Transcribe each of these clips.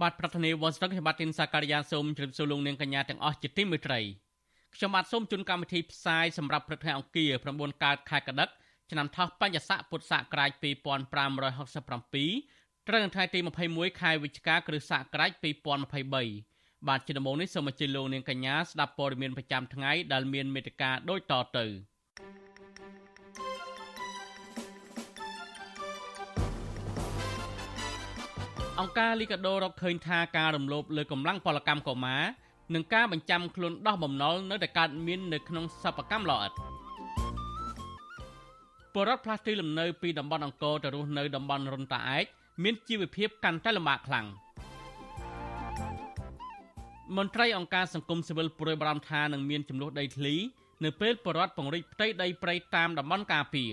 បាទប្រធានាទីវ៉ាស៊ីនតោនខ្ញុំបាទទីនសាការីយ៉ាសូមជម្រាបសួរលោកនាងកញ្ញាទាំងអស់ជាទីមេត្រីខ្ញុំបាទសូមជូនកម្មវិធីផ្សាយសម្រាប់ព្រឹកថ្ងៃអង្គារ9កើតខែកដិកឆ្នាំថោះបញ្ញស័កពុទ្ធសករាជ2567ត្រូវនៅថ្ងៃទី21ខែវិច្ឆិកាគ្រិស្តសករាជ2023បាទជាដំបូងនេះសូមអញ្ជើញលោកនាងកញ្ញាស្ដាប់ព័ត៌មានប្រចាំថ្ងៃដែលមានមេត្តាដូចតទៅ អង្គការលីកាដូរកឃើញថាការរំលោភលើកម្លាំងពលកម្មកុមារនិងការបញ្ចាំខ្លួនដោះបំណុលនៅតែកើតមាននៅក្នុងសពកម្មល្អិតបរដ្ឋផ្លាស់ទីលំនៅពីតំបន់អង្គរទៅរស់នៅតំបន់រុនតាឯកមានជីវភាពកាន់តែលំបាកខ្លាំងមន្ត្រីអង្គការសង្គមស៊ីវិលប្រួយបារម្ភថានឹងមានចំនួនដីធ្លី នៅពេលបរដ្ឋពង្រីកផ្ទៃដីព្រៃតាមតំបន់ការពារ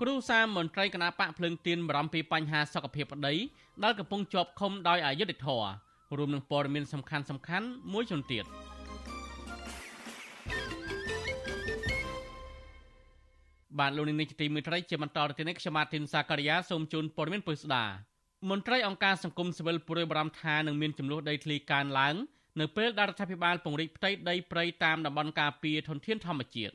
គ្រូសាមន្ត្រីគណៈបកភ្លើងទៀនបារម្ភពីបញ្ហាសុខភាពប្តីដែលកំពុងជាប់ឃុំដោយអយុត្តិធម៌រួមនឹងព័ត៌មានសំខាន់សំខាន់មួយចំនួនទៀតបាទលោកនាងទីមេត្រីជាបន្តទៅនេះខ្ញុំម៉ាទីនសាការីយ៉ាសូមជូនព័ត៌មានពុស្ដាមន្ត្រីអង្គការសង្គមស៊ីវិលព្រួយបារម្ភថានឹងមានចំនួនដីធ្លីកើនឡើងនៅពេលដែលរដ្ឋាភិបាលពង្រីកផ្ទៃដីព្រៃតាមតំបន់ការពារធនធានធម្មជាតិ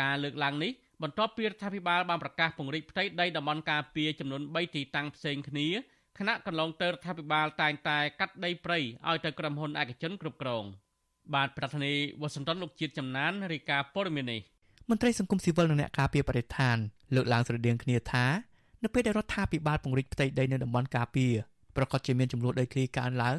ការលើកឡើងនេះ បន្ទាប់ពីរដ្ឋាភិបាលបានប្រកាសពង្រីកផ្ទៃដីតំបន់ការពារចំនួន3ទីតាំងផ្សេងគ្នាខណៈកន្លងទៅរដ្ឋាភិបាលតែងតែកាត់ដីព្រៃឲ្យទៅក្រុមហ៊ុនឯកជនគ្រប់គ្រងបាទប្រធានាធិបតីវ៉ាស៊ីនតោនលោកជាតិចំណានរាយការណ៍ព័ត៌មាននេះមន្ត្រីសង្គមស៊ីវិលនិងអ្នកការពារបរិស្ថានលើកឡើងស្រដៀងគ្នាថានៅពេលដែលរដ្ឋាភិបាលពង្រីកផ្ទៃដីនៅតំបន់ការពារប្រកាសជាមានចំនួនដីធ្លីកើនឡើង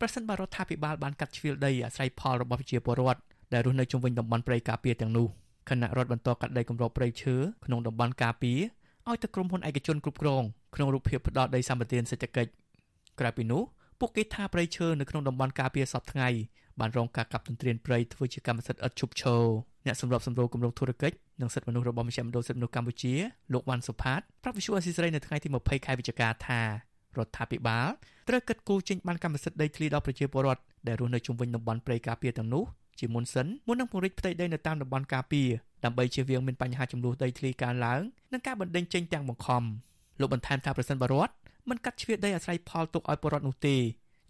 ប្រសិនបើរដ្ឋាភិបាលបានកាត់ជ្រៀលដីអាស្រ័យផលរបស់ប្រជាពលរដ្ឋដែលរស់នៅជុំវិញតំបន់ព្រៃការពារទាំងនោះ គណៈរដ្ឋបន្តកាត់ដីគម្របព្រៃឈើក្នុងតំបន់ការពារឲ្យទៅក្រុមហ៊ុនឯកជនគ្រប់គ្រងក្នុងរូបភាពផ្ដោតដីសម្បត្តិសេដ្ឋកិច្ចក្រៅពីនោះពួកគេថាព្រៃឈើនៅក្នុងតំបន់ការពារសពថ្ងៃបានរងការកាប់ទន្ទ្រានព្រៃធ្វើជាកម្មសិទ្ធិឥតឈប់ឈរអ្នកសម្របសម្រួលគម្រោងធុរកិច្ចនិងសិទ្ធិមនុស្សរបស់មជ្ឈមណ្ឌលសិទ្ធិមនុស្សកម្ពុជាលោកវ៉ាន់សុផាតប្រាប់វិសុអេស៊ីសរ៉ៃនៅថ្ងៃទី20ខែវិច្ឆិកាថារដ្ឋាភិបាលត្រូវកិត្តគូចេញបានកម្មសិទ្ធិដីធ្លីដល់ប្រជាពលរដ្ឋដែលរស់នៅជុំវិញតំបន់ព្រៃការពារទាំងនោះ ជាមុនសិនមុននឹងពង្រីកផ្ទៃដីនៅតាមតំបន់ការពារដើម្បីជៀសវាងមានបញ្ហាចំនួនដីធ្លីកើនឡើងនិងការបណ្តេញចេញទាំងបង្ខំលោកបន្ថែមថាប្រសិនបរដ្ឋមិនកាត់ជ្រៀតដីអាស្រ័យផលទុកឲ្យពលរដ្ឋនោះទេ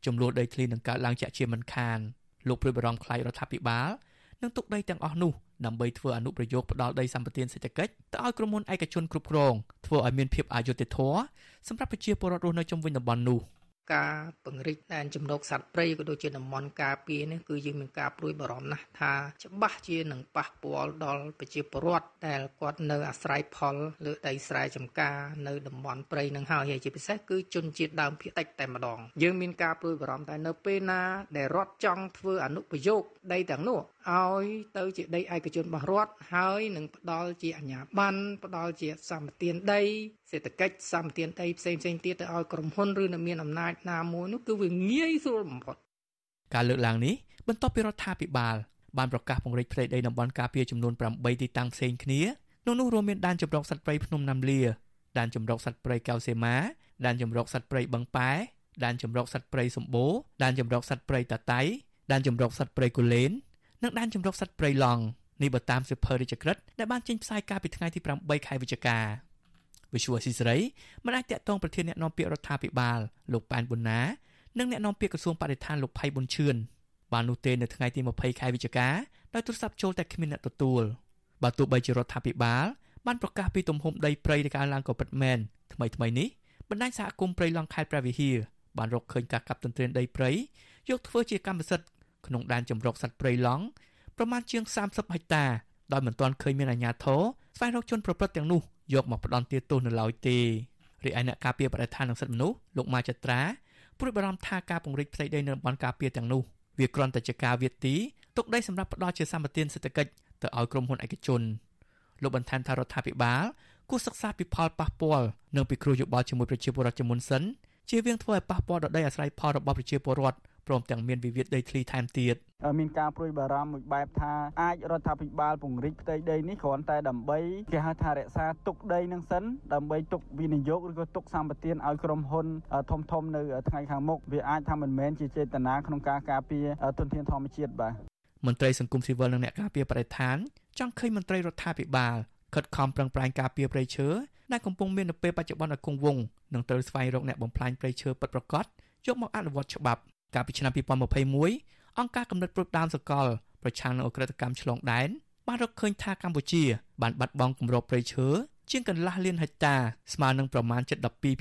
ចំនួនដីធ្លីនឹងកើតឡើងជាក់ជាមិនខានលោកព្រួយបារម្ភខ្លាចរដ្ឋាភិបាលនឹងទុកដីទាំងអស់នោះដើម្បីធ្វើអនុប្រយោគផ្ដាល់ដីសម្បត្តិសេដ្ឋកិច្ចទៅឲ្យក្រុមហ៊ុនឯកជនគ្រប់គ្រងធ្វើឲ្យមានភាពអយុត្តិធម៌សម្រាប់ប្រជាពលរដ្ឋរស់នៅជុំវិញតំបន់នោះ។ ការពង្រីកដែនជំរកសត្វព្រៃក៏ដូចជាតំបន់ការពារនេះគឺយើងមានការព្រួយបារម្ភណាស់ថាច្បាស់ជានឹងប៉ះពាល់ដល់ប្រជាពលរដ្ឋដែលគាត់នៅអាស្រ័យផលលើដីស្រែចម្ការនៅតំបន់ព្រៃនឹងហើយហើយជាពិសេសគឺជនជាតិដើមភាគតិចតែម្ដងយើងមានការព្រួយបារម្ភតែនៅពេលណាដែលរដ្ឋចង់ធ្វើអនុប្រយោគដីទាំងនោះ ឲ្យទៅជាដីឯកជនរបស់រដ្ឋហើយនឹងផ្ដល់ជាអាជ្ញាប័ណ្ណផ្ដល់ជាសម្បទានដីសេដ្ឋកិច្ចសម្បទានដីផ្សេងផ្សេងទៀតទៅឲ្យក្រុមហ៊ុនឬនៅមានអំណាចណាមួយនោះគឺវាងាយស្រួលបំផុតការលើកឡើងនេះបន្ទាប់ពីរដ្ឋាភិបាលបានប្រកាសពង្រីកផ្ទៃដីតំបន់ការពារចំនួន8ទីតាំងផ្សេងគ្នាក្នុងនោះរួមមានដែនជម្រកសត្វព្រៃភ្នំណាំលាដែនជម្រកសត្វព្រៃកៅសេម៉ាដែនជម្រកសត្វព្រៃបឹងប៉ែដែនជម្រកសត្វព្រៃសម្បូរដែនជម្រកសត្វព្រៃតាតៃដែនជម្រកសត្វព្រៃគូលែន និងដែនជម្រកសត្វព្រៃឡង់នេះបើតាមសិភើរាជក្រឹតដែលបានចេញផ្សាយកាលពីថ្ងៃទី8ខែវិច្ឆិកាវិសុវស៊ីស្រីមិនអាចតាក់ទងប្រធានអ្នកនាំពាក្យរដ្ឋាភិបាលលោកប៉ែនប៊ុនណានិងអ្នកនាំពាក្យក្រសួងបរិស្ថានលោកផៃប៊ុនឈឿនបាននោះទេនៅថ្ងៃទី20ខែវិច្ឆិកាដោយទូរស័ព្ទចូលតែគ្មានអ្នកទទួលបើទោះបីជារដ្ឋាភិបាលបានប្រកាសពីទំហំដីព្រៃនៃការឡើងក៏ពិតមែនថ្មីថ្មីនេះបណ្ដាញសហគមន៍ព្រៃឡង់ខេត្តព្រះវិហារបានរកឃើញការកាប់ទន្ទ្រានដីព្រៃយកធ្វើជាកម្មសិទ្ធិ ក្នុងដែនជម្រកសត្វព្រៃឡង់ប្រមាណជាង30ហិកតាដោយមិនទាន់ឃើញមានអាជ្ញាធរស្វែងរកជនប្រព្រឹត្តទាំងនោះយកមកផ្ដន់ទោសនៅឡើយទេរីឯអ្នកការពារបរិស្ថាននិងសិទ្ធិមនុស្សលោកម៉ាចត្រាព្រួយបារម្ភថាការពង្រីកផ្ទៃដីនៅតំបន់ការពារទាំងនោះវាគ្រាន់តែជាការវាទីទុកដីសម្រាប់ផ្ដល់ជាសម្បត្តិសេដ្ឋកិច្ចទៅឲ្យក្រុមហ៊ុនឯកជនលោកបន្ថែមថារដ្ឋាភិបាលគួរសិក្សាពីផលប៉ះពាល់និងពិគ្រោះយោបល់ជាមួយប្រជាពលរដ្ឋជាមុនសិនជៀសវាងធ្វើឲ្យប៉ះពាល់ដល់ដីអាស្រ័យផលរបស់ប្រជាពលរដ្ឋ ព្រមទាំងមានវិវាទដីធ្លីថែមទៀតមានការព្រួយបារម្ភមួយបែបថាអាចរដ្ឋាភិបាលពង្រីកផ្ទៃដីនេះគ្រាន់តែដើម្បីគេហៅថារក្សាទុកដីនឹងសិនដើម្បីទុកវិនិយោគឬក៏ទុកសម្បត្តិឲ្យក្រុមហ៊ុនធំធំនៅថ្ងៃខាងមុខវាអាចថាមិនមែនជាចេតនាក្នុងការការពារទុនធានធម្មជាតិបាទមន្ត្រីសង្គមស៊ីវិលនិងអ្នកការពារបរិស្ថានចង់ឃើញមន្ត្រីរដ្ឋាភិបាលខិតខំប្រឹងប្រែងការពារព្រៃឈើដែលកំពុងមាននៅពេលបច្ចុប្បន្នឲ្យគង់វង្សនិងត្រូវស្វែងរកអ្នកបំផ្លាញព្រៃឈើពិតប្រាកដយកមកអនុវត្តច្បាប់ កាលពីឆ្នាំ2021អង្គការកំណត់ព្រឹកដើមសកលប្រឆាំងនឹងអក្រិតកម្មឆ្លងដែនបានរកឃើញថាកម្ពុជា បានបាត់បង់គម្របព្រៃឈើជាងកន្លះលានហិកតាស្មើនឹងប្រមាណ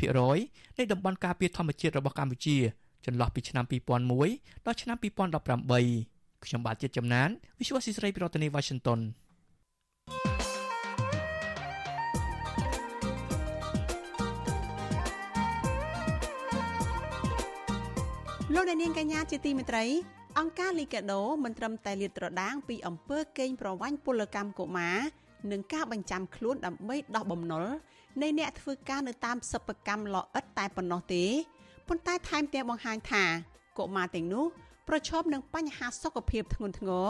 7.12%នៃតំបន់ការពារធម្មជាតិរបស់កម្ពុជាចន្លោះពីឆ្នាំ2001ដល់ឆ្នាំ2018ខ្ញុំបាទជាតិចំណាន Visual Society ពីរដ្ឋធានី Washington លោកអ្នកនាងកញ្ញាជាទីមេត្រីអង្គការលីកាដូមិនត្រឹមតែលាតត្រដាង ពីអំពើកេងប្រវ័ញ្ចពលកម្មកុមារនិងការបញ្ចាំខ្លួនដើម្បីដោះបំណុលនៃអ្នកធ្វើការនៅតាមសិប្បកម្មលអិតតែប៉ុណ្ណោះទេប៉ុន្តែថែមទាំងបង្ហាញថាកុមារទាំងនោះប្រឈមនឹងបញ្ហាសុខភាពធ្ងន់ធ្ងរ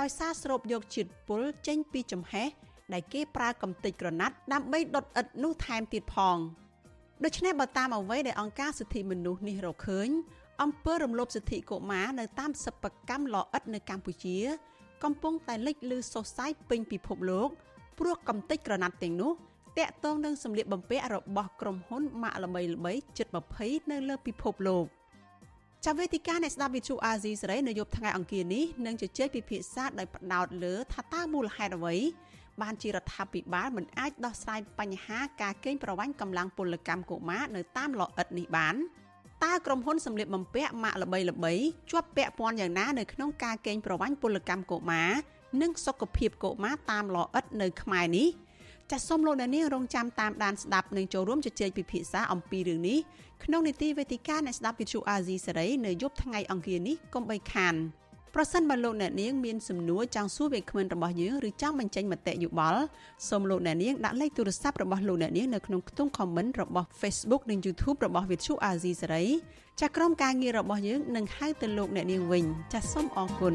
ដោយសារស្រូបយកជាតិពុលចេញពីចំហេះដែលគេប្រើកំទេចក្រណាត់ដើម្បីដុតឥដ្ឋនោះថែមទៀតផងដូច្នេះបើតាមអ្វីដែលអង្គការសិទ្ធិមនុស្សនេះរកឃើញ អំពើរំលោភសិទ្ធិកុមារនៅតាមសិប្បកម្មលអិតនៅកម្ពុជា កំពុងតែលេចលឺសុសសាយពេញពិភពលោកព្រោះកំទេចក្រណាត់ទាំងនោះតាក់ទងនឹងសម្លៀកបំពាក់របស់ក្រុមហ៊ុនម៉ាកល្បីល្បីជិត20នៅលើពិភពលោកចាវេទិកាអ្នកស្ដាប់វិទ្យុអាស៊ីសេរីនៅយប់ថ្ងៃអង្គារនេះនឹងជជែកពិភាក្សាដោយផ្ដោតលើថាតើមូលហេតុអ្វី បានជារដ្ឋាភិបាលមិនអាចដោះស្រាយបញ្ហាការកេងប្រវ័ញ្ចកម្លាំងពលកម្មកុមារនៅតាមលអិតនេះបាន តើក្រុមហ៊ុនសម្លៀកបំពាក់ម៉ាកល្បីល្បីជាប់ពាក់ព័ន្ធយ៉ាងណានៅក្នុងការកេងប្រវ័ញ្ចពលកម្មកុមារនិងសុខភាពកុមារតាមលអិតនៅខ្មែរនេះចាសសូមលោកអ្នកនាងរងចាំតាមដានស្ដាប់និងចូលរួមជជែកពិភាក្សាអំពីរឿងនេះក្នុងនីតិវេទិកាអ្នកស្ដាប់វិទ្យុអាស៊ីសេរីនៅយប់ថ្ងៃអង្គារនេះកុំបីខាន។ ប្រសិនបើលោកអ្នកនាងមានសំណួរចង់សួរវាគ្មិនរបស់យើងឬចង់បញ្ចេញមតិយោបល់សូមលោកអ្នកនាងដាក់លេខទូរស័ព្ទរបស់លោកអ្នកនាងនៅក្នុងខ្ទង់ comment របស់ Facebook និង YouTube របស់ Vithu Azizi សេរីចាស់ក្រុមការងាររបស់យើងនឹងហៅទៅលោកអ្នកនាងវិញចាស់សូមអរគុណ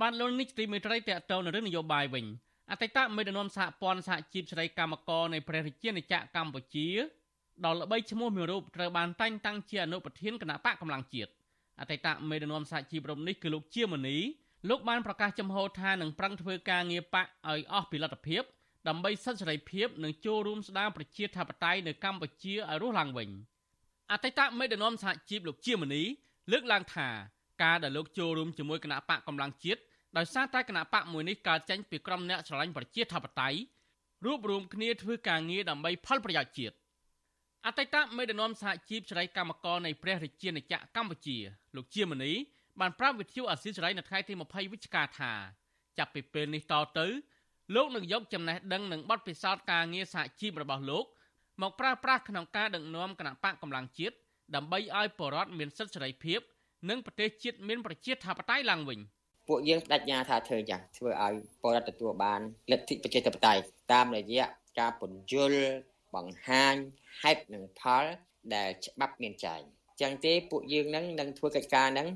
បានលោកនេះទីមេត្រីតកតទៅនឹងរឿងនយោបាយវិញអតីតមេដឹកនាំសហព័ន្ធសហជីពស្រីកម្មករនៃព្រះរាជាណាចក្រកម្ពុជា ដ៏ល្បីឈ្មោះមួយរូបត្រូវបានតែងតាំងជាអនុប្រធានគណៈបកកម្លាំងជាតិអតីតមេដឹកនាំសហជីពរូបនេះគឺលោកជាមនីលោកបានប្រកាសចំហថានឹងប្រឹងធ្វើការងារបកឲ្យអស់ពីលទ្ធភាពដើម្បីសិទ្ធិសេរីភាពនិងចូលរួមស្ដារប្រជាធិបតេយ្យនៅកម្ពុជាឲ្យរស់ឡើងវិញអតីតមេដឹកនាំសហជីពលោកជាមនីលើកឡើងថាការដែលលោកចូលរួមជាមួយគណៈបកកម្លាំងជាតិដោយសារតែគណៈបកមួយនេះកើតចេញពីក្រុមអ្នកស្រឡាញ់ប្រជាធិបតេយ្យរួបរวมគ្នាធ្វើការងារដើម្បីផលប្រយោជន៍ជាតិ អតីតមេដឹកនាំសហជីពសេរីកម្មករនៃព្រះរាជាណាចក្រកម្ពុជាលោកជាមនីបានប្រាប់វិទ្យុអាស៊ីសេរីនៅថ្ងៃទី20វិច្ឆិកាថាចាប់ពីពេលនេះតទៅលោកនឹងយកចំណេះដឹងនិងបទពិសោធន៍ការងារសហជីពរបស់លោកមកប្រើប្រាស់ក្នុងការដឹកនាំគណៈបកកម្លាំងជាតិដើម្បីឲ្យប្រជាពលរដ្ឋមានសិទ្ធិសេរីភាព និងប្រទេសជាតិមានប្រជាធិបតេយ្យឡើងវិញ។ពួកយើងបដិញ្ញាថាធ្វើយ៉ាងធ្វើឲ្យបរដ្ឋទទួលបានលទ្ធិប្រជាធិបតេយ្យតាមរយៈការពន្យល់ បង្ហាញហេតុនិងផលដែលច្បាប់មានចែងចឹងទេពួកយើងនឹងនឹងធ្វើកិច្ចការនឹង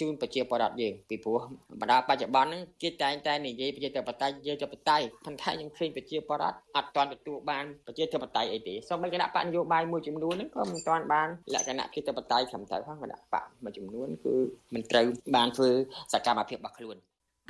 ជូនប្រជាពលរដ្ឋយើងពីព្រោះបណ្ដាបច្ចុប្បន្នហ្នឹងគេតែងតែនិយាយប្រជាធិបតេយ្យយើងធិបតេយ្យប៉ុន្តែខ្ញុំឃើញប្រជាពលរដ្ឋអត់ទាន់ទទួលបានប្រជាធិបតេយ្យអីទេសូម្បីគណៈបកនយោបាយមួយចំនួនហ្នឹងក៏មិនទាន់បានលក្ខណៈប្រជាធិបតេយ្យត្រឹមត្រូវផងគណៈបកមួយចំនួនគឺមិនត្រូវបានធ្វើសកម្មភាពរបស់ខ្លួន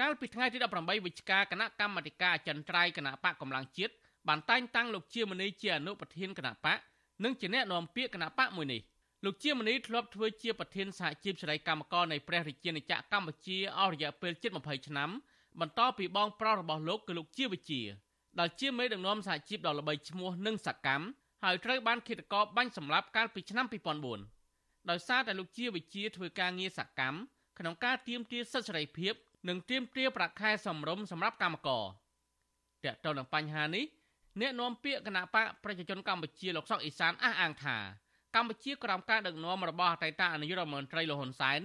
កាលពីថ្ងៃទី18វិច្ឆិកាគណៈកម្មាធិការអចិន្ត្រៃយ៍គណៈបកកម្លាំងជាតិ បានតែងតាំងលោកជាមនីជាអនុប្រធានគណៈបកនិងជាអ្នកនាំពាក្យគណៈបកមួយនេះលោកជាមនីធ្លាប់ធ្វើជាប្រធានសហជីពសេរីកម្មករនៃព្រះរាជាណាចក្រកម្ពុជាអស់រយៈពេលជិត20ឆ្នាំបន្តពីបងប្រុសរបស់លោកគឺលោកជាវិជាដែលជាមេដឹកនាំសហជីពដ៏ល្បីឈ្មោះនិងសកម្មហើយត្រូវបានឃាតករបាញ់សម្លាប់កាលពីឆ្នាំ2004ដោយសារតែលោកជាវិជាធ្វើការងារសកម្មក្នុងការទាមទារសិទ្ធិសេរីភាព និងទាមទារប្រាក់ខែសមរម្យសម្រាប់កម្មករតើតើនឹងបញ្ហានេះ អ្នកនាំពាក្យគណៈបកប្រជាជនកម្ពុជាលោកសុកអេសានអះអាងថាកម្ពុជាក្រោមការដឹកនាំរបស់អតីតនាយករដ្ឋមន្ត្រីលោកហ៊ុនសែន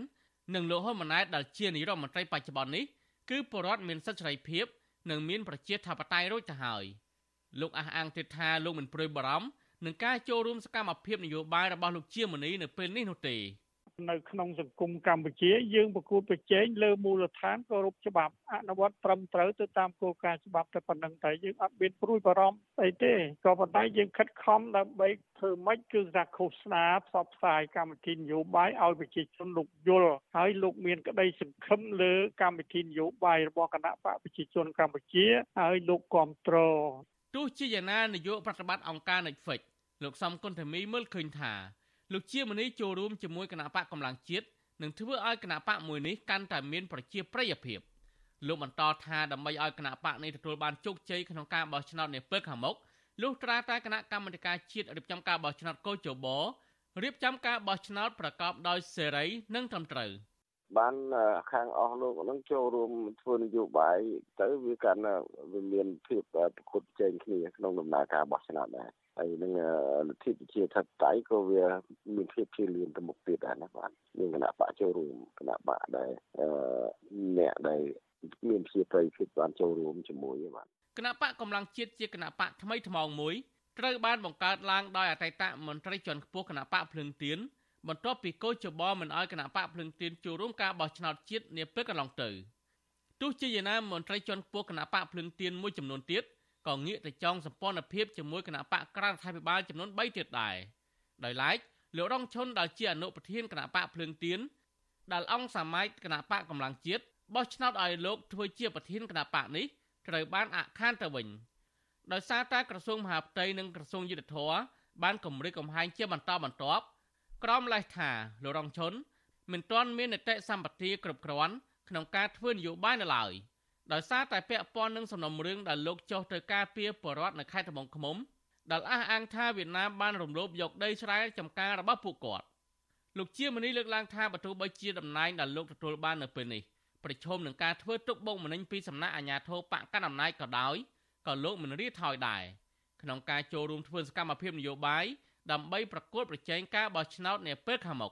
និងលោកហ៊ុនម៉ាណែតដែលជានាយករដ្ឋមន្ត្រីបច្ចុប្បន្ននេះគឺពលរដ្ឋមានសិទ្ធិសេរីភាពនឹងមានប្រជាធិបតេយ្យរួចទៅហើយលោកអះអាងទៀតថាលោកមិនព្រួយបារម្ភនឹងការចូលរួមសកម្មភាពនយោបាយរបស់លោកជាមនីនៅពេលនេះនោះទេ នៅក្នុងសង្គមកម្ពុជាយើងប្រកួតប្រជែងលើមូលដ្ឋានគោរពច្បាប់អនុវត្តត្រឹមត្រូវទៅតាមគោលការណ៍ច្បាប់តែប៉ុណ្្នឹងតែយើងអត់មានព្រួយបារម្ភអីទេក៏ប៉ុន្តែយើងខិតខំដើម្បីធ្វើម៉េចគឺថាឃោសនាផ្សព្វផ្សាយកម្មវិធីនយោបាយឲ្យប្រជាជនលោកយល់ហើយលោកមានក្តីសង្ឃឹមលើកម្មវិធីនយោបាយរបស់គណៈបកប្រជាជនកម្ពុជាហើយលោកគ្រប់គ្រងទោះជាយ៉ាងណានាយកប្រតិបត្តិអង្គការ Netflix លោកសំគុណធាមីមើលឃើញថា លោកជាមនីចូលរួមជាមួយគណៈបកកម្លាំងជាតិនឹងធ្វើឲ្យគណៈបកមួយនេះកាន់តែមានប្រជាប្រិយភាពលោកបន្តថាដើម្បីឲ្យគណៈបកនេះទទួលបានជោគជ័យក្នុងការបោះឆ្នោតនាពេលខាងមុខលុះត្រាតែគណៈកម្មាធិការជាតិរៀបចំការបោះឆ្នោតកោជបរៀបចំការបោះឆ្នោតប្រកបដោយសេរីនិងត្រឹមត្រូវបានខាងអស់លោកនឹងចូលរួមធ្វើនយោបាយទៅវាកាន់វាមានភាពប្រកួតប្រជែងគ្នាក្នុងដំណើរការបោះឆ្នោតដែរ ហើយនឹងលទ្ធិប្រជាធិបតេយ្យក៏វាមានភាពជាលៀនទៅមុខទៀតដែរណាបាទមានគណៈបកចូលរួមគណៈបកដែលអ្នកដែលមានជាប្រិយភាពបានចូលរួមជាមួយបាទគណៈបកកម្លាំងជាតិជាគណៈបកថ្មីថ្មោងមួយត្រូវបានបង្កើតឡើងដោយអតីតមន្ត្រីជាន់ខ្ពស់គណៈបកភ្លើងទៀនបន្ទាប់ពីកោជបមិនអោយគណៈបកភ្លើងទៀនចូលរួមការបោះឆ្នោតជាតិនាពេលកន្លងទៅទោះជាយ៉ាងណាមន្ត្រីជាន់ខ្ពស់គណៈបកភ្លើងទៀនមួយចំនួនទៀត ក៏ងាកទៅចងសម្ព័ន្ធភាពជាមួយគណៈបកក្រៅរដ្ឋាភិបាលចំនួន3ទៀតដែរដោយឡែកលោករងឈុនដែលជាអនុប្រធានគណៈបកភ្លើងទៀនដែលអង្គសាមាជគណៈបកកម្លាំងជាតិបោះឆ្នោតឲ្យលោកធ្វើជាប្រធានគណៈបកនេះត្រូវបានអាខានទៅវិញដោយសារតែក្រសួងមហាផ្ទៃនិងក្រសួងយុទ្ធភ័ពបានគម្រិតកំហែងជាបន្តបន្ទាប់ក្រមលេសថាលោករងឈុនមិនទាន់មាននីតិសម្បទាគ្រប់គ្រាន់ក្នុងការធ្វើនយោបាយនៅឡើយ។ ដោយសារតែពាក់ព័ន្ធនឹងសំណុំរឿងដែលលោកចុះទៅការពារបរដ្ឋនៅខេត្តត្បូងឃ្មុំដែលអះអាងថាវៀតណាមបានរំលោភយកដីស្រែចម្ការរបស់ពួកគាត់លោកជាមនីលើកឡើងថាបើទោះបីជាតំណែងដែលលោកទទួលបាននៅពេលនេះប្រឈមនឹងការធ្វើទុកបុកម្នេញពីសំណាក់អាជ្ញាធរបកកណ្ដាលអំណាចក៏ដោយក៏លោកមិនរៀថយដែរក្នុងការចូលរួមធ្វើសកម្មភាពនយោបាយដើម្បីប្រកួតប្រជែងការបោះឆ្នោតនាពេលខាងមុខ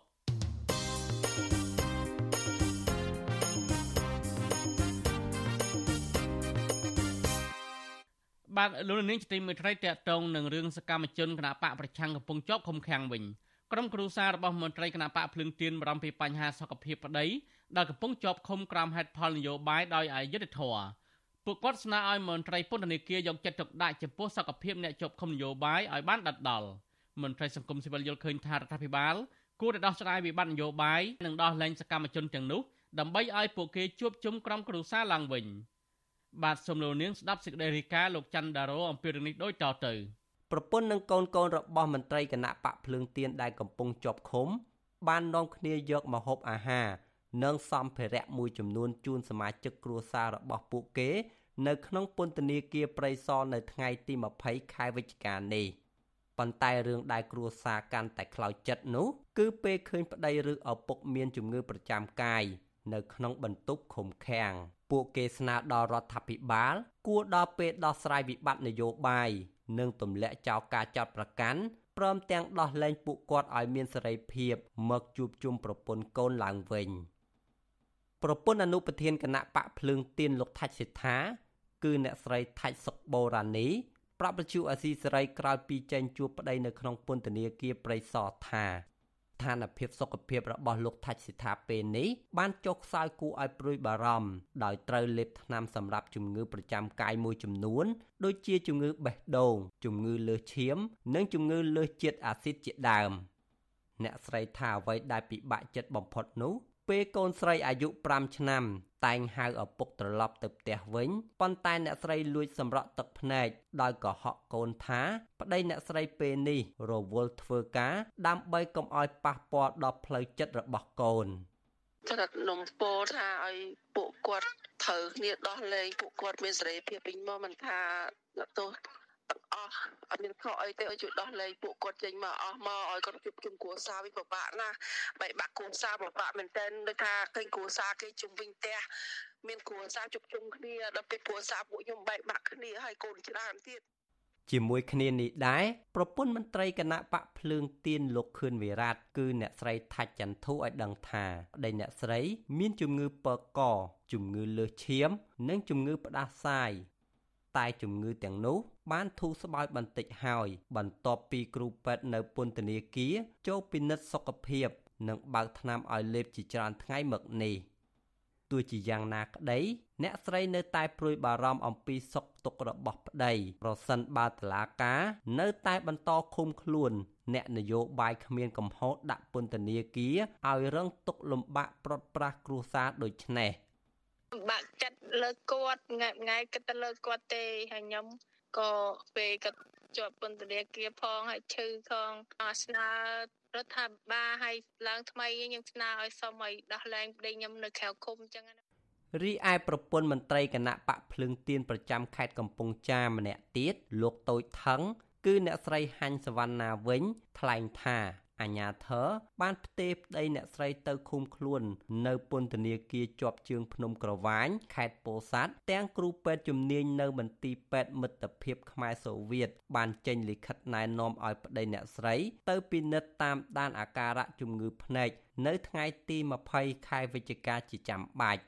បាទលោកនាងជាទីមេត្រីតកតងនឹងរឿងសកម្មជនគណបកប្រឆាំងកំពុងជាប់ឃុំឃាំងវិញក្រុមគ្រួសាររបស់មន្ត្រីគណបកភ្លឹងទៀនបារម្ភពីបញ្ហាសុខភាពប្តីដែលកំពុងជាប់ឃុំក្រោមហេតុផលនយោបាយដោយអយុត្តិធម៌ពួកគាត់ស្នើឲ្យមន្ត្រីពន្ធនាគារយកចិត្តទុកដាក់ចំពោះសុខភាពអ្នកជាប់ឃុំនយោបាយឲ្យបានដិតដល់មន្ត្រីសង្គមស៊ីវិលយល់ឃើញថារដ្ឋាភិបាលគួរតែដោះស្រាយវិបត្តិនយោបាយនិងដោះលែងសកម្មជនទាំងនោះដើម្បីឲ្យពួកគេជួបជុំក្រុមគ្រួសារឡើងវិញ។ បាទសូមលោកនាងស្ដាប់សេចក្តីរាយការណ៍លោកច័ន្ទដារ៉ូអំពីរឿងនេះដូចតទៅប្រពន្ធនិងកូនកូនរបស់មន្ត្រីគណៈបកភ្លើងទៀនដែលកំពុងជាប់ឃុំ បាននាំគ្នាយកមកហូបអាហារនិងសម្ភារៈមួយចំនួនជូនសមាជិកគ្រួសាររបស់ពួកគេ នៅក្នុងពន្ធនាគារព្រៃសរនៅថ្ងៃទី20ខែវិច្ឆិកានេះប៉ុន្តែរឿងដែលគ្រួសារកាន់តែខ្លោចចិត្តនោះ គឺពេលឃើញប្តីឬឪពុកមានជំងឺប្រចាំកាយ នៅក្នុងបន្ទប់ឃុំឃាំងពួកគេស្នើដល់រដ្ឋាភិបាល គួរដល់ពេលដោះស្រាយវិបត្តិនយោបាយនិងទម្លាក់ចោលការចាត់ប្រកាន់ព្រមទាំងដោះលែងពួកគាត់ឲ្យមានសេរីភាពមកជួបជុំប្រពន្ធកូនឡើងវិញប្រពន្ធអនុប្រធានគណៈបកភ្លើងទៀនលោកថាច់សេដ្ឋាគឺអ្នកស្រីថាច់សុកបូរ៉ានីប្រាប់បញ្ជូអាស៊ីសេរីក្រោយពីចេញជួបប្តីនៅក្នុងពន្ធនាគារព្រៃសរថា ស្ថានភាពសុខភាពរបស់លោកថាច់សិដ្ឋាពេលនេះបានចុះខ្សោយគួរឲ្យព្រួយបារម្ភដោយត្រូវលេបថ្នាំសម្រាប់ជំងឺប្រចាំកាយមួយចំនួន ដូចជាជំងឺបេះដូង ជំងឺលើសឈាម និងជំងឺលើសជាតិអាស៊ីតជាដើម អ្នកស្រីថាអ្វីដែលពិបាកចិត្តបំផុតនោះ ពេលកូនស្រីអាយុ5ឆ្នាំ តែងហៅឪពុកត្រឡប់ទៅផ្ទះវិញប៉ុន្តែអ្នកស្រីលួចសម្រក់ទឹកភ្នែកដោយកុហកកូនថាប្តីអ្នកស្រីពេលនេះរវល់ធ្វើការដើម្បីកុំឲ្យប៉ះពាល់ដល់ផ្លូវចិត្តរបស់កូនត្រាត់នំពោថាឲ្យពួកគាត់ត្រូវគ្នាដោះលែងពួកគាត់មានសេរីភាពពេញមកមិនថាទោស ទាំងអស់អត់មានខកអីទេឲ្យជួយដោះលែងពួកគាត់ចេញមកអស់មកឲ្យគាត់ជួបជុំគ្រួសារវិញពិបាកណាស់បែកបាក់គ្រួសារពិបាកមែនទែនដូចថាឃើញគ្រួសារគេជុំវិញផ្ទះមានគ្រួសារជួបជុំគ្នាដល់ពេលគ្រួសារពួកខ្ញុំបែកបាក់គ្នាហើយកូនច្រើនទៀតជាមួយគ្នានេះដែរប្រពន្ធមន្ត្រីគណៈបកភ្លើងទៀនលោកខឿនវិរៈគឺអ្នកស្រីថាច់ចន្ទធូឲ្យដឹងថាប្តីអ្នកស្រី មានជំងឺពកកជំងឺលើសឈាម និងជំងឺផ្ដាសាយតែជំងឺទាំងនោះបានធូរស្បើយបន្តិចហើយ បន្ទាប់ពីគ្រូពេទ្យនៅពន្ធនាគារចូលពិនិត្យសុខភាព និងបើកថ្នាំឲ្យលេបជាច្រើនថ្ងៃមកនេះទោះជាយ៉ាងណាក្តី អ្នកស្រីនៅតែព្រួយបារម្ភអំពីសុខទុក្ខរបស់ប្តីប្រសិនបើតឡាការនៅតែបន្តឃុំខ្លួន អ្នកនយោបាយគ្មានកំហុសដាក់ពន្ធនាគារឲ្យរងទុក្ខលំបាកប្រត់ប្រាស់គ្រួសារដូចនេះបាក់ចិត្តលើគាត់ថ្ងៃថ្ងៃគិតទៅលើគាត់ទេហើយខ្ញុំ ក៏ពេលគាត់ជាប់ពន្ធនាគារផងហើយឈឺផងស្នើរដ្ឋាភិបាលឲ្យឡើងថ្មីខ្ញុំស្នើឲ្យសុំឲ្យដោះលែងប្តីខ្ញុំនៅក្រៅឃុំអញ្ចឹងណារីឯប្រពន្ធមន្ត្រីគណៈបកភ្លើងទៀនប្រចាំខេត្តកំពង់ចាមម្នាក់ទៀតលោកតូចថងគឺអ្នកស្រីហាញ់សវណ្ណាវិញថ្លែងថា អាញាធរបានផ្ទេរប្តីអ្នកស្រីទៅឃុំខ្លួន នៅពន្ធនាគារជាប់ជើងភ្នំក្រវាញខេត្តពោធិ៍សាត់ទាំងគ្រូពេទ្យជំនាញនៅមន្ទីរពេទ្យមិត្តភាពខ្មែរសូវៀតបានចេញលិខិតណែនាំឲ្យប្តីអ្នកស្រី ទៅពិនិត្យតាមដានអាការៈជំងឺភ្នែកនៅថ្ងៃទី20ខែវិច្ឆិកាជាចាំបាច់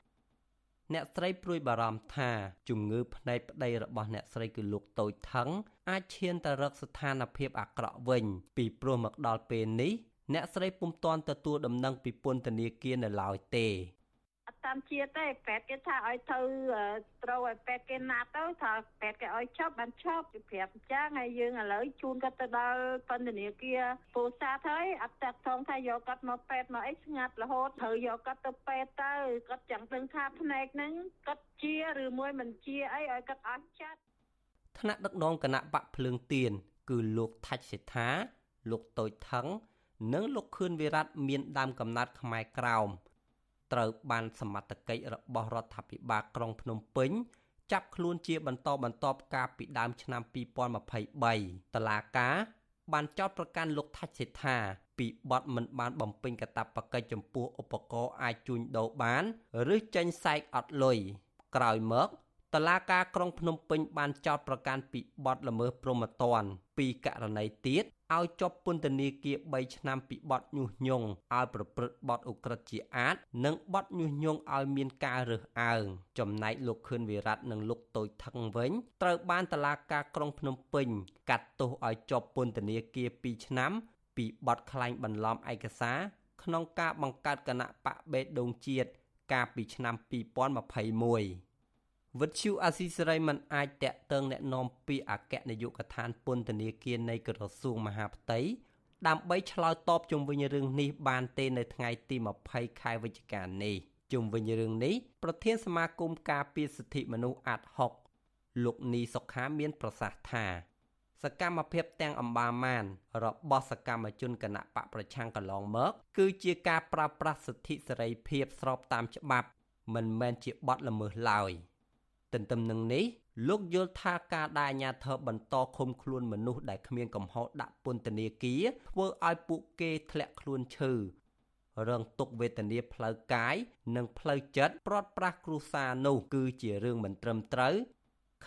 អ្នកស្រីព្រួយបារម្ភថាជំងឺភ្នែកប្តីរបស់អ្នកស្រីគឺលោកតូចថងអាចឈានទៅរកស្ថានភាពអាក្រក់វិញ ពីព្រោះមកដល់ពេលនេះអ្នកស្រីពុំទាន់ទទួលដំណឹងពីពន្ធនាគារនៅឡើយទេ តាមជាតិទេពេទ្យគេថាឲ្យទៅត្រូវឲ្យពេទ្យគេណាត់ទៅថាពេទ្យគេឲ្យឈប់បានឈប់ពីប្រាប់អញ្ចឹងហើយយើងឥឡូវជូនគាត់ទៅដល់ពន្ធនាគារពូសាទហើយអត់តាក់ថងថាយកគាត់មកពេទ្យមកអីស្ងាត់រហូតត្រូវយកគាត់ទៅពេទ្យទៅគាត់ chẳng ដឹងថាភ្នែកហ្នឹងគាត់ជាឬមួយមិនជាអីឲ្យគាត់អស់ចិត្តថ្នាក់ដឹកនាំគណៈបកភ្លើងទៀនគឺលោកថាច់សេដ្ឋាលោកតូចថងនិងលោកខឿនវិរៈមានដើមកំណត់ខ្មែរក្រោម ត្រូវបានសមត្ថកិច្ចរបស់រដ្ឋាភិបាលក្រុងភ្នំពេញចាប់ខ្លួនជាបន្តបន្ទាប់កាលពីដើមឆ្នាំ2023តឡាកាបានចោទប្រកាន់លោកថាច់សេដ្ឋាពីបទមិនបានបំពេញកាតព្វកិច្ចចំពោះឧបករណ៍អាចជួញដូរបាន ឬចេញសែកអត់លុយក្រោយមកតឡាការក្រុងភ្នំពេញបានចោទប្រកាន់ពីបទល្មើសព្រហ្មទណ្ឌពីករណីទៀត ឲ្យជាប់ពន្ធនាគារ3ឆ្នាំពីបទញុះញង់ឲ្យប្រព្រឹត្តបទឧក្រិដ្ឋជាអាត និងបទញុះញង់ឲ្យមានការរើសអើងចំណែកលោកខឿនវិរៈនិងលោកតូចថងវិញត្រូវបានតឡាការក្រុងភ្នំពេញ កាត់ទោសឲ្យជាប់ពន្ធនាគារ2ឆ្នាំ ពីបទក្លែងបន្លំឯកសារក្នុងការបង្កើតគណៈបកបេដងជាតិកាលពីឆ្នាំ2021 វិទ្យុអាស៊ីសេរីមិនអាចតាក់ទងแนะនាំពីអគ្គនាយកដ្ឋានពន្ធនាគារនៃក្រសួងមហាផ្ទៃដើម្បីឆ្លើយតបជុំវិញរឿងនេះបានទេនៅថ្ងៃទី20ខែវិច្ឆិកានេះជុំវិញរឿងនេះប្រធានសមាគមការពារសិទ្ធិមនុស្សអាត់ហុកលោកនីសុខាមានប្រសាសន៍ថាសកម្មភាពទាំងអម្បាលម៉ានរបស់សកម្មជនគណៈបកប្រឆាំងកន្លងមក គឺជាការប្រើប្រាស់សិទ្ធិសេរីភាពស្របតាមច្បាប់ មិនមែនជាបទល្មើសឡើយ។ ទន្ទឹមនឹងនេះលោកយល់ថាការដែលអាញាធរបន្តឃុំខ្លួនមនុស្សដែលគ្មានកំហុសដាក់ពន្ធនាគារធ្វើឲ្យពួកគេធ្លាក់ខ្លួនឈឺរងទុក្ខវេទនាផ្លូវកាយនិងផ្លូវចិត្តព្រាត់ប្រាសគ្រួសារនោះគឺជារឿងមិនត្រឹមត្រូវ